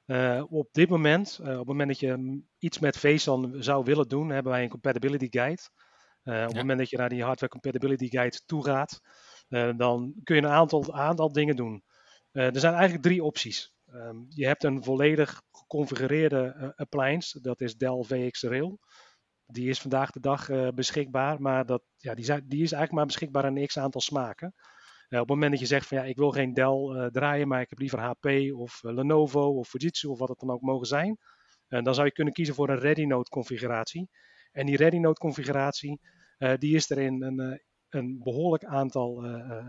Eh, op dit moment, eh, op het moment dat je iets met VSAN zou willen doen, hebben wij een compatibility guide. Op het moment dat je naar die hardware compatibility guide toe gaat, dan kun je een aantal, aantal dingen doen. Er zijn eigenlijk drie opties. Ehm, je hebt een volledig geconfigureerde appliance, dat is Dell VX Rail. Die is vandaag de dag beschikbaar, maar dat, ja, die, zijn, die is eigenlijk maar beschikbaar in een x aantal smaken. Eh, op het moment dat je zegt van ja, ik wil geen Dell eh, draaien, maar ik heb liever HP of eh, Lenovo of Fujitsu of wat het dan ook mogen zijn, dan zou je kunnen kiezen voor een Ready Note configuratie. En die Ready Note configuratie, die is er in een, een behoorlijk aantal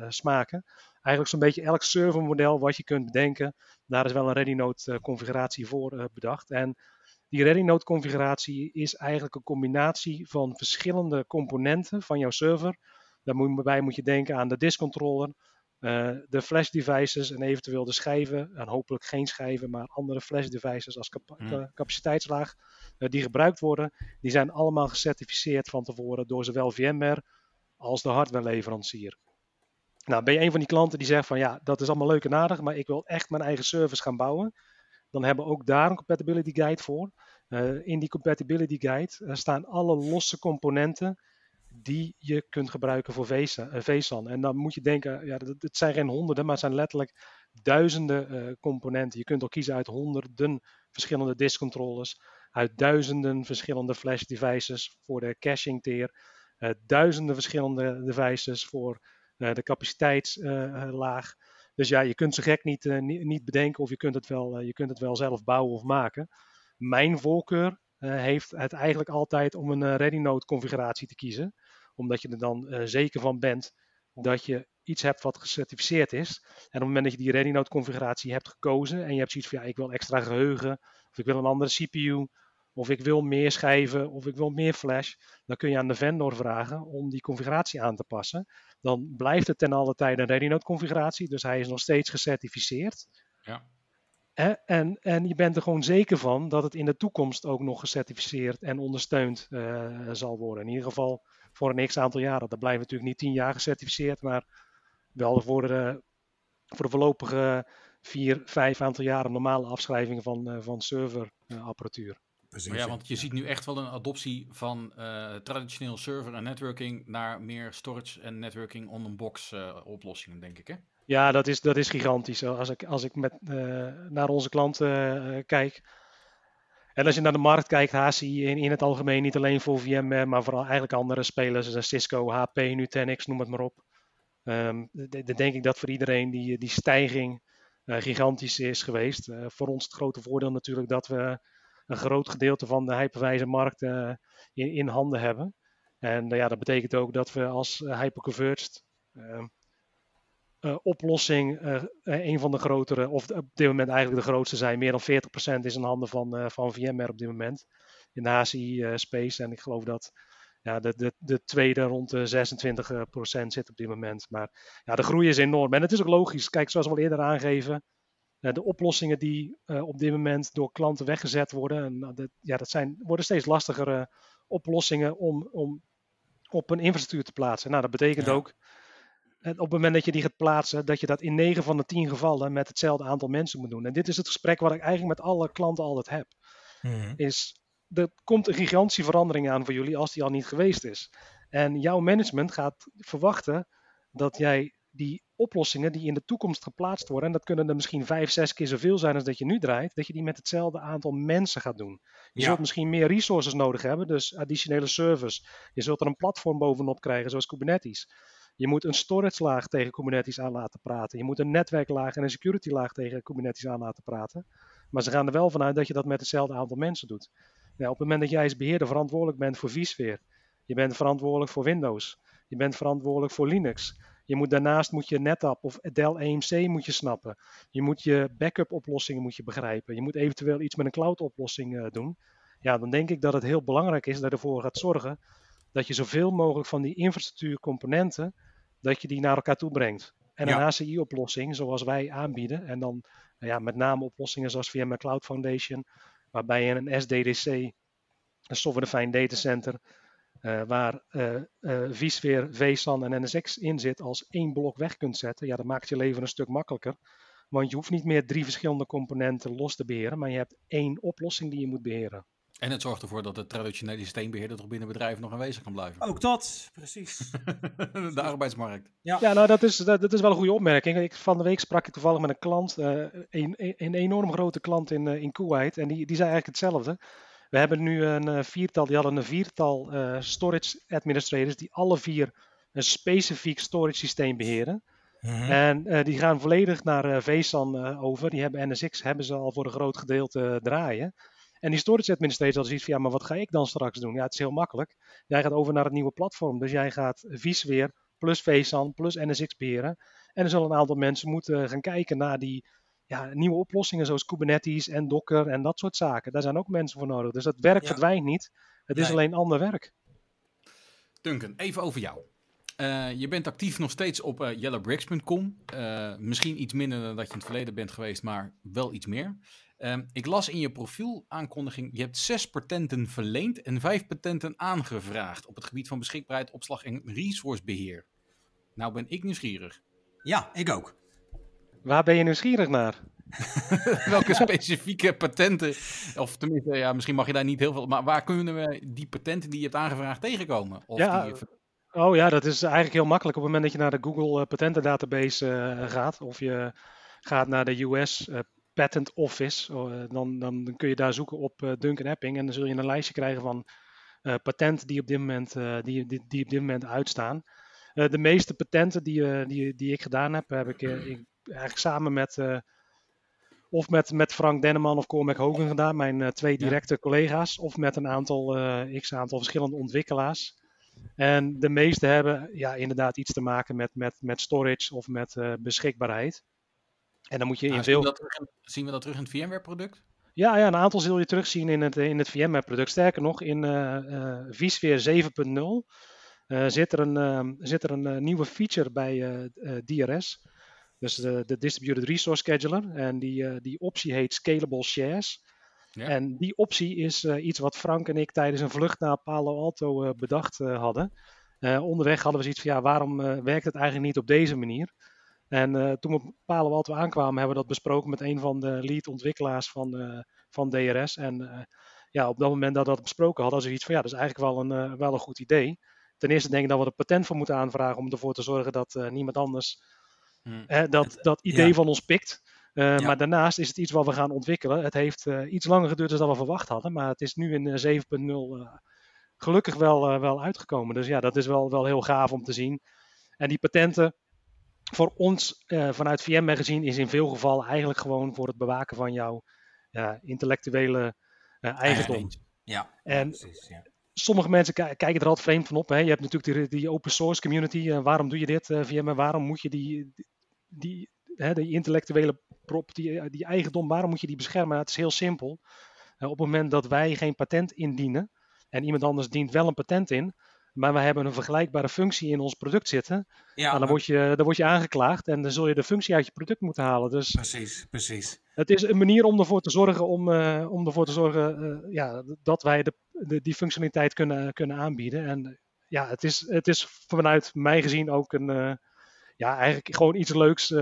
smaken. Eigenlijk zo'n beetje elk servermodel wat je kunt bedenken, daar is wel een Ready Note eh, configuratie voor bedacht. En die Ready Note configuratie is eigenlijk een combinatie van verschillende componenten van jouw server. Daarbij moet je denken aan de disk controller, eh, de flash devices en eventueel de schijven. En hopelijk geen schijven, maar andere flash devices als Hmm. ca- capaciteitslaag eh, die gebruikt worden. Die zijn allemaal gecertificeerd van tevoren door zowel VMware als de hardwareleverancier. Nou, ben je een van die klanten die zegt van ja, dat is allemaal leuk en aardig, maar ik wil echt mijn eigen service gaan bouwen. Dan hebben we ook daar een compatibility guide voor. Uh, in die compatibility guide staan alle losse componenten die je kunt gebruiken voor VSAN. En dan moet je denken, ja, het zijn geen honderden, maar het zijn letterlijk duizenden uh, componenten. Je kunt ook kiezen uit honderden verschillende disk controllers, uit duizenden verschillende flash devices voor de caching tier, duizenden verschillende devices voor de capaciteitslaag. dus ja, je kunt ze gek niet, niet, niet, bedenken of je kunt, het wel, je kunt het wel zelf bouwen of maken. Mijn voorkeur heeft het eigenlijk altijd om een ready node configuratie te kiezen omdat je er dan uh, zeker van bent dat je iets hebt wat gecertificeerd is. En op het moment dat je die Ready Note configuratie hebt gekozen en je hebt zoiets van ja, ik wil extra geheugen, of ik wil een andere CPU, of ik wil meer schijven, of ik wil meer flash, dan kun je aan de vendor vragen om die configuratie aan te passen. Dan blijft het ten alle tijde een Ready Note configuratie, dus hij is nog steeds gecertificeerd. Ja. En, en je bent er gewoon zeker van dat het in de toekomst ook nog gecertificeerd en ondersteund uh, zal worden. In ieder geval voor een x aantal jaren. Dat blijft natuurlijk niet tien jaar gecertificeerd, maar wel voor de, voor de voorlopige vier, vijf aantal jaren normale afschrijving van, uh, van serverapparatuur. Precies, ja, want je ziet nu echt wel een adoptie van uh, traditioneel server en networking naar meer storage en networking on-box uh, oplossingen, denk ik. Hè? Ja, dat is, dat is gigantisch. Als ik, als ik met, naar onze klanten kijk, en als je naar de markt kijkt, HCI in, in het algemeen, niet alleen voor VMware, maar vooral eigenlijk andere spelers, zoals Cisco, HP, Nutanix, noem het maar op. Um, dan denk ik dat voor iedereen die, die stijging uh, gigantisch is geweest. Voor ons het grote voordeel natuurlijk dat we een groot gedeelte van de hyperwijze uh, in, in, handen hebben. En ja, dat betekent ook dat we als hyperconverged ehm, uh, oplossing uh, een van de grotere, of op dit moment eigenlijk de grootste zijn. Meer dan 40% is in handen van, uh, van VMware op dit moment in de HCI-space. en ik geloof dat ja, de, de, de tweede rond de 26% zit op dit moment. Maar ja, de groei is enorm. En het is ook logisch. Kijk, zoals we al eerder aangeven, de oplossingen die op dit moment door klanten weggezet worden, en, dat, ja, dat zijn, worden steeds lastigere oplossingen om, om op een infrastructuur te plaatsen. Nou, dat betekent ja. ook op het moment dat je die gaat plaatsen, dat je dat in 9 van de 10 gevallen met hetzelfde aantal mensen moet doen. En dit is het gesprek wat ik eigenlijk met alle klanten altijd heb. Mm-hmm. Is, er komt een gigantische verandering aan voor jullie als die al niet geweest is. En jouw management gaat verwachten dat jij die oplossingen die in de toekomst geplaatst worden, en dat kunnen er misschien vijf, zes keer zoveel zijn als dat je nu draait, dat je die met hetzelfde aantal mensen gaat doen. Je ja. zult misschien meer resources nodig hebben, dus additionele servers. Je zult er een platform bovenop krijgen, zoals Kubernetes. Je moet een storage laag tegen Kubernetes aan laten praten. Je moet een netwerklaag en een security laag tegen Kubernetes aan laten praten. Maar ze gaan er wel vanuit dat je dat met hetzelfde aantal mensen doet. Op het moment dat jij als beheerder verantwoordelijk bent voor vSphere, je bent verantwoordelijk voor Windows, je bent verantwoordelijk voor Linux. Je moet, daarnaast moet je NetApp of Dell EMC moet je snappen. Je moet je backup oplossingen moet je begrijpen. Je moet eventueel iets met een cloud oplossing uh, doen. Ja, dan denk ik dat het heel belangrijk is dat je ervoor gaat zorgen dat je zoveel mogelijk van die infrastructuurcomponenten dat je die naar elkaar toe brengt. En een HCI-oplossing zoals wij aanbieden, en dan nou ja, met name oplossingen zoals VMware Cloud Foundation, waarbij je een SDDC, een Software Defined Data Center, uh, waar uh, uh, vSphere, vSAN en NSX in zit, als één blok weg kunt zetten, ja, dat maakt je leven een stuk makkelijker. Want je hoeft niet meer drie verschillende componenten los te beheren, maar je hebt één oplossing die je moet beheren. En het zorgt ervoor dat de traditionele systeembeheerder toch binnen bedrijven nog aanwezig kan blijven. Ook dat, precies. de arbeidsmarkt. Ja, ja nou dat is, dat, dat, is wel een goede opmerking. Ik, van de week sprak ik toevallig met een klant, uh, een, een, enorm grote klant in, uh, in Kuwait. En die, die zei eigenlijk hetzelfde. We hebben nu een uh, viertal, die hadden een viertal storage administrators die alle vier een specifiek storage systeem beheren. Mm -hmm. En die gaan volledig naar vSAN over. Die hebben NSX hebben ze al voor een groot gedeelte draaien. En die storage administrator had zoiets van, ja, maar wat ga ik dan straks doen? Ja, het is heel makkelijk. Jij gaat over naar het nieuwe platform. Dus jij gaat vSphere plus vSAN plus NSX beheren. En er zullen een aantal mensen moeten gaan kijken naar die ja, nieuwe oplossingen zoals Kubernetes en Docker en dat soort zaken. Daar zijn ook mensen voor nodig. Dus dat werk ja. verdwijnt niet. Het nee. is alleen ander werk. Duncan, even over jou. Uh, je bent actief nog steeds op uh, yellowbricks.com. Uh, misschien iets minder dan dat je in het verleden bent geweest, maar wel iets meer. Ehm, ik las in je profielaankondiging, je hebt zes patenten verleend en vijf patenten aangevraagd op het gebied van beschikbaarheid, opslag en resourcebeheer. Nou ben ik nieuwsgierig. Ja, ik ook. Waar ben je nieuwsgierig naar? Welke specifieke patenten, of tenminste, ja, misschien mag je daar niet heel veel, maar waar kunnen we die patenten die je hebt aangevraagd tegenkomen? Of Ja, die je Oh ja, dat is eigenlijk heel makkelijk. Op het moment dat je naar de Google eh, patentendatabase eh, gaat, of je gaat naar de US eh, Patent Office, oh, eh, dan, dan kun je daar zoeken op eh, Duncan Epping en dan zul je een lijstje krijgen van eh, patenten die op dit moment, die, die, die op dit moment uitstaan. De meeste patenten die, die, die ik gedaan heb, heb ik, ik eigenlijk samen met, of met, met Frank Denneman of Cormac Hogan gedaan, mijn twee Ja. directe collega's, of met een aantal, eh, x aantal verschillende ontwikkelaars. En de meeste hebben ja, inderdaad iets te maken met, met, met storage of met beschikbaarheid. En dan moet je in Nou, zien, veel. we dat zien we dat terug in het VMware-product? Ja, ja, een aantal zul je terugzien in het, in het VMware-product. Sterker nog, in eh eh vSphere 7.0 eh, zit er een, ehm, zit er een nieuwe feature bij DRS. Dus de, de Distributed Resource Scheduler. En die, die optie heet Scalable Shares. Ja. En die optie is iets wat Frank en ik tijdens een vlucht naar Palo Alto bedacht hadden. Onderweg hadden we zoiets van, ja, waarom werkt het eigenlijk niet op deze manier? En eh, toen we op Palo Alto aankwamen, hebben we dat besproken met een van de lead ontwikkelaars van, eh, van DRS. En eh, ja, op dat moment dat we dat besproken hadden, hadden ze iets van, ja, dat is eigenlijk wel een, wel een goed idee. Ten eerste denk ik dat we er patent voor moeten aanvragen om ervoor te zorgen dat niemand anders Hm. hè, dat, dat idee ja. van ons pikt. Ja. Maar daarnaast is het iets wat we gaan ontwikkelen. Het heeft iets langer geduurd dan we verwacht hadden, maar het is nu in eh, 7.0 eh, gelukkig wel, wel uitgekomen. Dus ja, dat is wel, wel heel gaaf om te zien. En die patenten, voor ons eh, vanuit VMware gezien, is in veel gevallen eigenlijk gewoon voor het bewaken van jouw intellectuele eh, eigendom. Ja, En precies. Ja. sommige mensen ki- kijken er altijd vreemd van op. Hè? Je hebt natuurlijk die, die open source community. eh, waarom doe je dit via me? Waarom moet je die, die, hè, die intellectuele prop, die, die eigendom, waarom moet je die beschermen? het is heel simpel. Op het moment dat wij geen patent indienen en iemand anders dient wel een patent in, maar wij hebben een vergelijkbare functie in ons product zitten, Ja, nou, dan, word je, dan word je aangeklaagd en dan zul je de functie uit je product moeten halen. Dus precies, precies. het is een manier om ervoor te zorgen, om, eh, om ervoor te zorgen eh, ja, dat wij de, de, die functionaliteit kunnen, kunnen aanbieden. En ja, het is, het is vanuit mij gezien ook een, eh, ja, eigenlijk gewoon iets leuks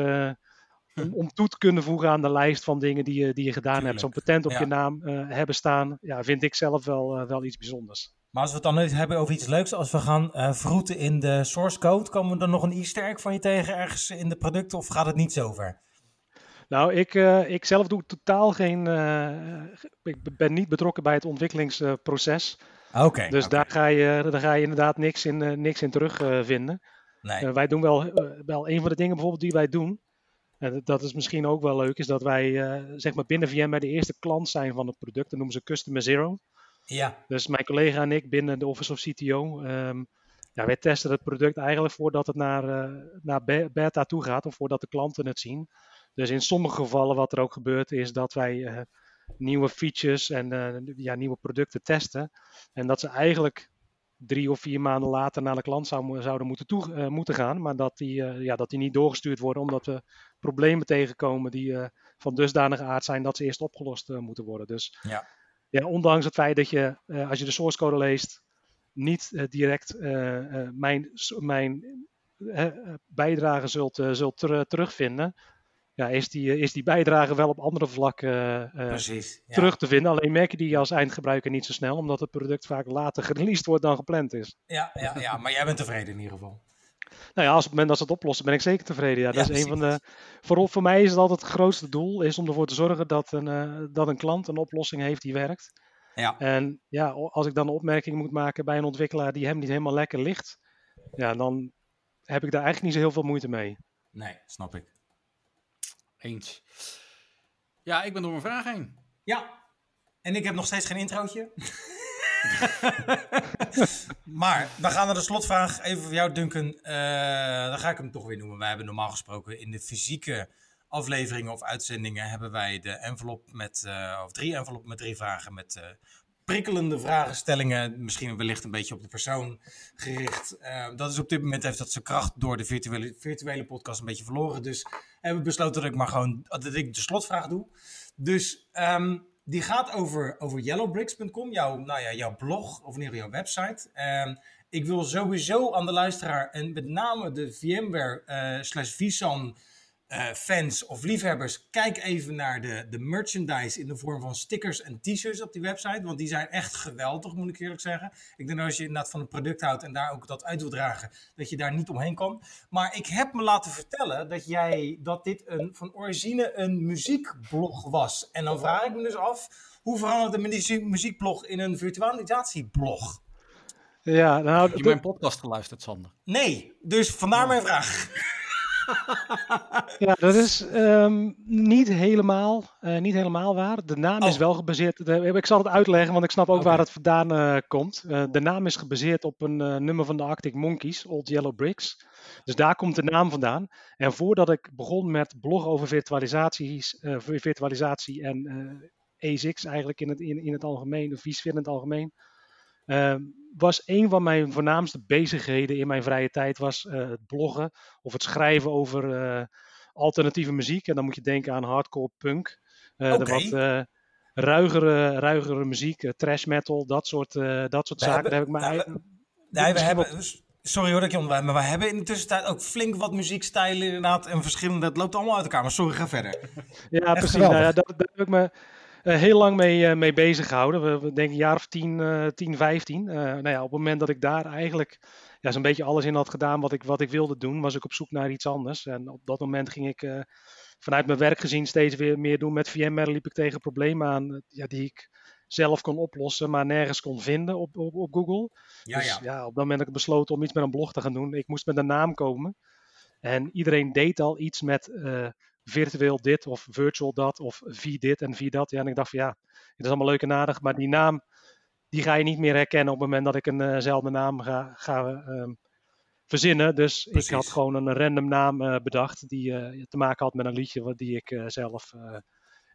om, om toe te kunnen voegen aan de lijst van dingen die je, die je gedaan hebt. Zo'n patent op ja. je naam hebben staan, ja, vind ik zelf wel, wel iets bijzonders. Maar als we het dan hebben over iets leuks, als we gaan eh vroeten in de source code, komen we dan nog een easter egg van je tegen ergens in de producten of gaat het niet zo ver? Nou, ik, eh, ik zelf doe totaal geen. eh, ik ben niet betrokken bij het ontwikkelingsproces. Oké. dus daar, ga je, daar ga je inderdaad niks in, niks in terugvinden. vinden. Nee. Wij doen wel, wel een van de dingen bijvoorbeeld die wij doen. En dat- is misschien ook wel leuk, is dat wij zeg maar binnen VMware de eerste klant zijn van het product. Dat noemen ze Customer Zero. Ja, Dus mijn collega en ik binnen de Office of CTO. ehm, ja, wij testen het product eigenlijk voordat het naar, eh, naar be- beta toe gaat of voordat de klanten het zien. Dus in sommige gevallen wat er ook gebeurt is dat wij eh, nieuwe features en eh, ja, nieuwe producten testen. En dat ze eigenlijk drie of vier maanden later naar de klant zou, zouden moeten, toe, moeten gaan. Maar dat die, ja, dat die niet doorgestuurd worden omdat we problemen tegenkomen die van dusdanige aard zijn dat ze eerst opgelost moeten worden. Dus Ja. Ja, ondanks het feit dat je, eh, als je de source code leest, niet eh, direct eh, mijn, mijn bijdrage zult, zult ter- terugvinden, ja, is, die, is die bijdrage wel op andere vlakken precies. Ja. terug te vinden. Alleen merk je die als eindgebruiker niet zo snel, omdat het product vaak later gereleased wordt dan gepland is. Ja, ja, ja, maar jij bent tevreden in ieder geval. Nou ja, als op het moment dat ze het oplossen, ben ik zeker tevreden. Ja, dat Ja, is een van de. Voor, voor mij is het altijd het grootste doel, is om ervoor te zorgen dat een, eh, dat een klant een oplossing heeft die werkt. Ja, En ja, als ik dan een opmerking moet maken bij een ontwikkelaar die hem niet helemaal lekker ligt, ja, dan heb ik daar eigenlijk niet zo heel veel moeite mee. nee, snap ik. Eens. Ja, ik ben door mijn vraag heen. Ja, en ik heb nog steeds geen introotje. maar we gaan naar de slotvraag. Even voor jou, Duncan. Eh, dan ga ik hem toch weer noemen. Wij hebben normaal gesproken in de fysieke afleveringen of uitzendingen hebben wij de envelop met, eh, of drie enveloppen met drie vragen met eh, prikkelende vragenstellingen, misschien wellicht een beetje op de persoon gericht. Dat is op dit moment heeft dat zijn kracht door de virtuele, virtuele podcast een beetje verloren. Dus hebben we besloten dat ik maar gewoon dat ik de slotvraag doe. Dus ehm, die gaat over, over yellowbricks.com, jouw, nou ja, jouw blog of in jouw website. Ehm, ik wil sowieso aan de luisteraar en met name de VMware eh, slash vSAN eh, fans of liefhebbers, kijk even naar de, de merchandise in de vorm van stickers en t-shirts op die website. Want die zijn echt geweldig, moet ik eerlijk zeggen. Ik denk dat als je inderdaad van een product houdt en daar ook dat uit wil dragen, dat je daar niet omheen kan. Maar ik heb me laten vertellen dat, jij, dat dit een, van origine een muziekblog was. En dan vraag ik me dus af, hoe verandert een muzie- muziekblog in een virtualisatieblog? Ja, nou, Heb je mijn podcast geluisterd, Sander? Nee, dus vandaar mijn vraag. Ja, dat is ehm, niet, helemaal, eh, niet helemaal waar. De naam is Oh. wel gebaseerd. de- ik zal het uitleggen, want ik snap ook waar het vandaan eh, komt. Eh, de naam is gebaseerd op een nummer van de Arctic Monkeys, Old Yellow Bricks. Dus daar komt de naam vandaan. En voordat ik begon met bloggen over virtualisaties, vir- virtualisatie en ASICs eigenlijk in het, in, in het algemeen, of vSphere in het algemeen, was een van mijn voornaamste bezigheden in mijn vrije tijd was eh, het bloggen of het schrijven over eh, alternatieve muziek. En dan moet je denken aan hardcore punk, eh, de wat ruigere, ruigere muziek, trash metal, dat soort, dat soort We zaken. hebben- Daar heb ik mijn nou, eigen- Nee, we hebben, sorry hoor dat ik je onderwijs, maar we hebben in de tussentijd ook flink wat muziekstijlen inderdaad en verschillende, het loopt allemaal uit elkaar, maar sorry, ga verder. Ja, precies. Nou geweldig. ja, daar, daar heb ik me heel lang mee, eh, mee bezig gehouden. We, we denken een jaar of 10, eh 10 15. Eh, nou ja, op het moment dat ik daar eigenlijk ja, zo'n beetje alles in had gedaan wat ik, wat ik wilde doen, was ik op zoek naar iets anders. En op dat moment ging ik eh, vanuit mijn werk gezien steeds weer meer doen met VMware. Liep ik tegen problemen aan eh, ja, die ik zelf kon oplossen, maar nergens kon vinden op, op, op Google. Ja, dus ja. ja, op dat moment heb ik besloten om iets met een blog te gaan doen. Ik moest met een naam komen. En iedereen deed al iets met eh, virtueel dit of virtual dat of v dit en v dat. Ja, en ik dacht van ja, het is allemaal leuk en aardig, maar die naam die ga je niet meer herkennen op het moment dat ik eenzelfde naam ga, ga ehm, verzinnen. Dus ik had gewoon een random naam eh, bedacht die eh, te maken had met een liedje wat die ik eh, zelf eh,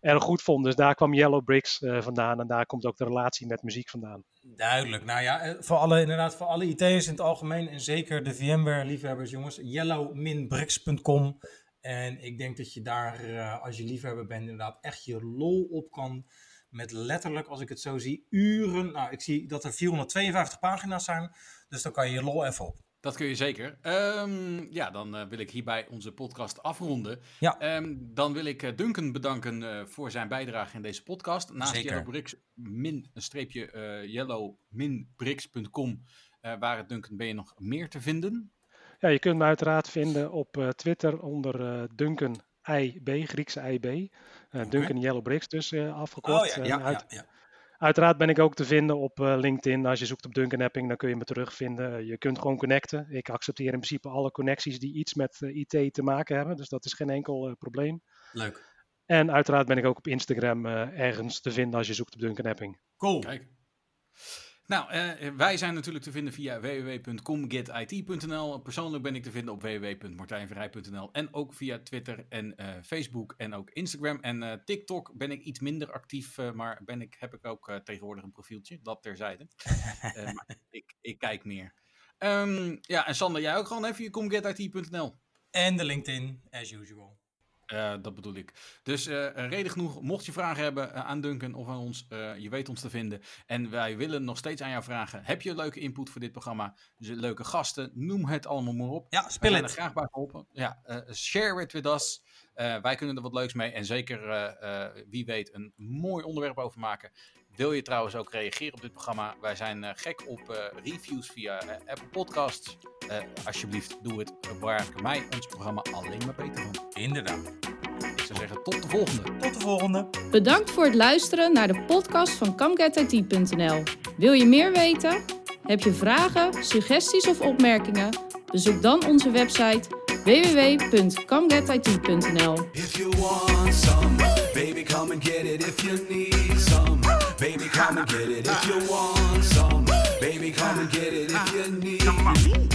erg goed vond. Dus daar kwam Yellow Bricks eh, vandaan en daar komt ook de relatie met muziek vandaan. Duidelijk. Nou ja, eh, voor alle, inderdaad, voor alle IT'ers in het algemeen en zeker de VMware-liefhebbers, jongens, yellow-bricks.com. En ik denk dat je daar, eh, als je liefhebber bent, inderdaad echt je lol op kan. Met letterlijk, als ik het zo zie, uren. Nou, ik zie dat er 452 pagina's zijn. Dus dan kan je je lol even op. Dat kun je zeker. Ehm, ja, dan eh, wil ik hierbij onze podcast afronden. Ja. Ehm, dan wil ik eh, Duncan bedanken voor zijn bijdrage in deze podcast. Naast Zeker. yellowbricks min een streepje yellow-bricks.com waar het Duncan ben je nog meer te vinden. Ja, je kunt me uiteraard vinden op eh, Twitter onder eh, Duncan IB, Griekse IB. Eh, Duncan Yellow Bricks dus eh, afgekort. Oh ja, ja, uit- ja, ja. Uiteraard ben ik ook te vinden op eh, LinkedIn. Als je zoekt op Duncan Epping, dan kun je me terugvinden. Je kunt gewoon connecten. Ik accepteer in principe alle connecties die iets met IT te maken hebben. Dus dat is geen enkel probleem. Leuk. En uiteraard ben ik ook op Instagram eh, ergens te vinden als je zoekt op Duncan Epping. Cool. Kijk. Nou, eh, wij zijn natuurlijk te vinden via www.comgetit.nl. Persoonlijk ben ik te vinden op www.martijnvrij.nl. En ook via Twitter en eh, Facebook en ook Instagram. En eh, TikTok ben ik iets minder actief, eh, maar ben ik, heb ik ook eh, tegenwoordig een profieltje. Dat terzijde. Eh, maar ik, ik kijk meer. Ehm, ja, en Sander, jij ook gewoon even je comgetit.nl. En de LinkedIn, as usual. Eh, dat bedoel ik. Dus eh, reden genoeg, mocht je vragen hebben eh, aan Duncan of aan ons, je weet ons te vinden. En wij willen nog steeds aan jou vragen, heb je leuke input voor dit programma? Dus leuke gasten, noem het allemaal maar op. Ja, speel het. graag bij geholpen. Ja, share it with us. Wij kunnen er wat leuks mee en zeker, wie weet, een mooi onderwerp over maken. Wil je trouwens ook reageren op dit programma? Wij zijn eh, gek op eh, reviews via eh, Apple Podcasts. Eh, alsjeblieft, doe het. Waar mij ons programma alleen maar beter van. Inderdaad. Ik zou zeggen, tot de volgende. Tot de volgende. Bedankt voor het luisteren naar de podcast van CamGetIT.nl. Wil je meer weten? Heb je vragen, suggesties of opmerkingen? Bezoek dan onze website www.camgetit.nl. If you want some, baby, come and get it. If you need some, come and get it. If you want some, baby, come and get it. If you need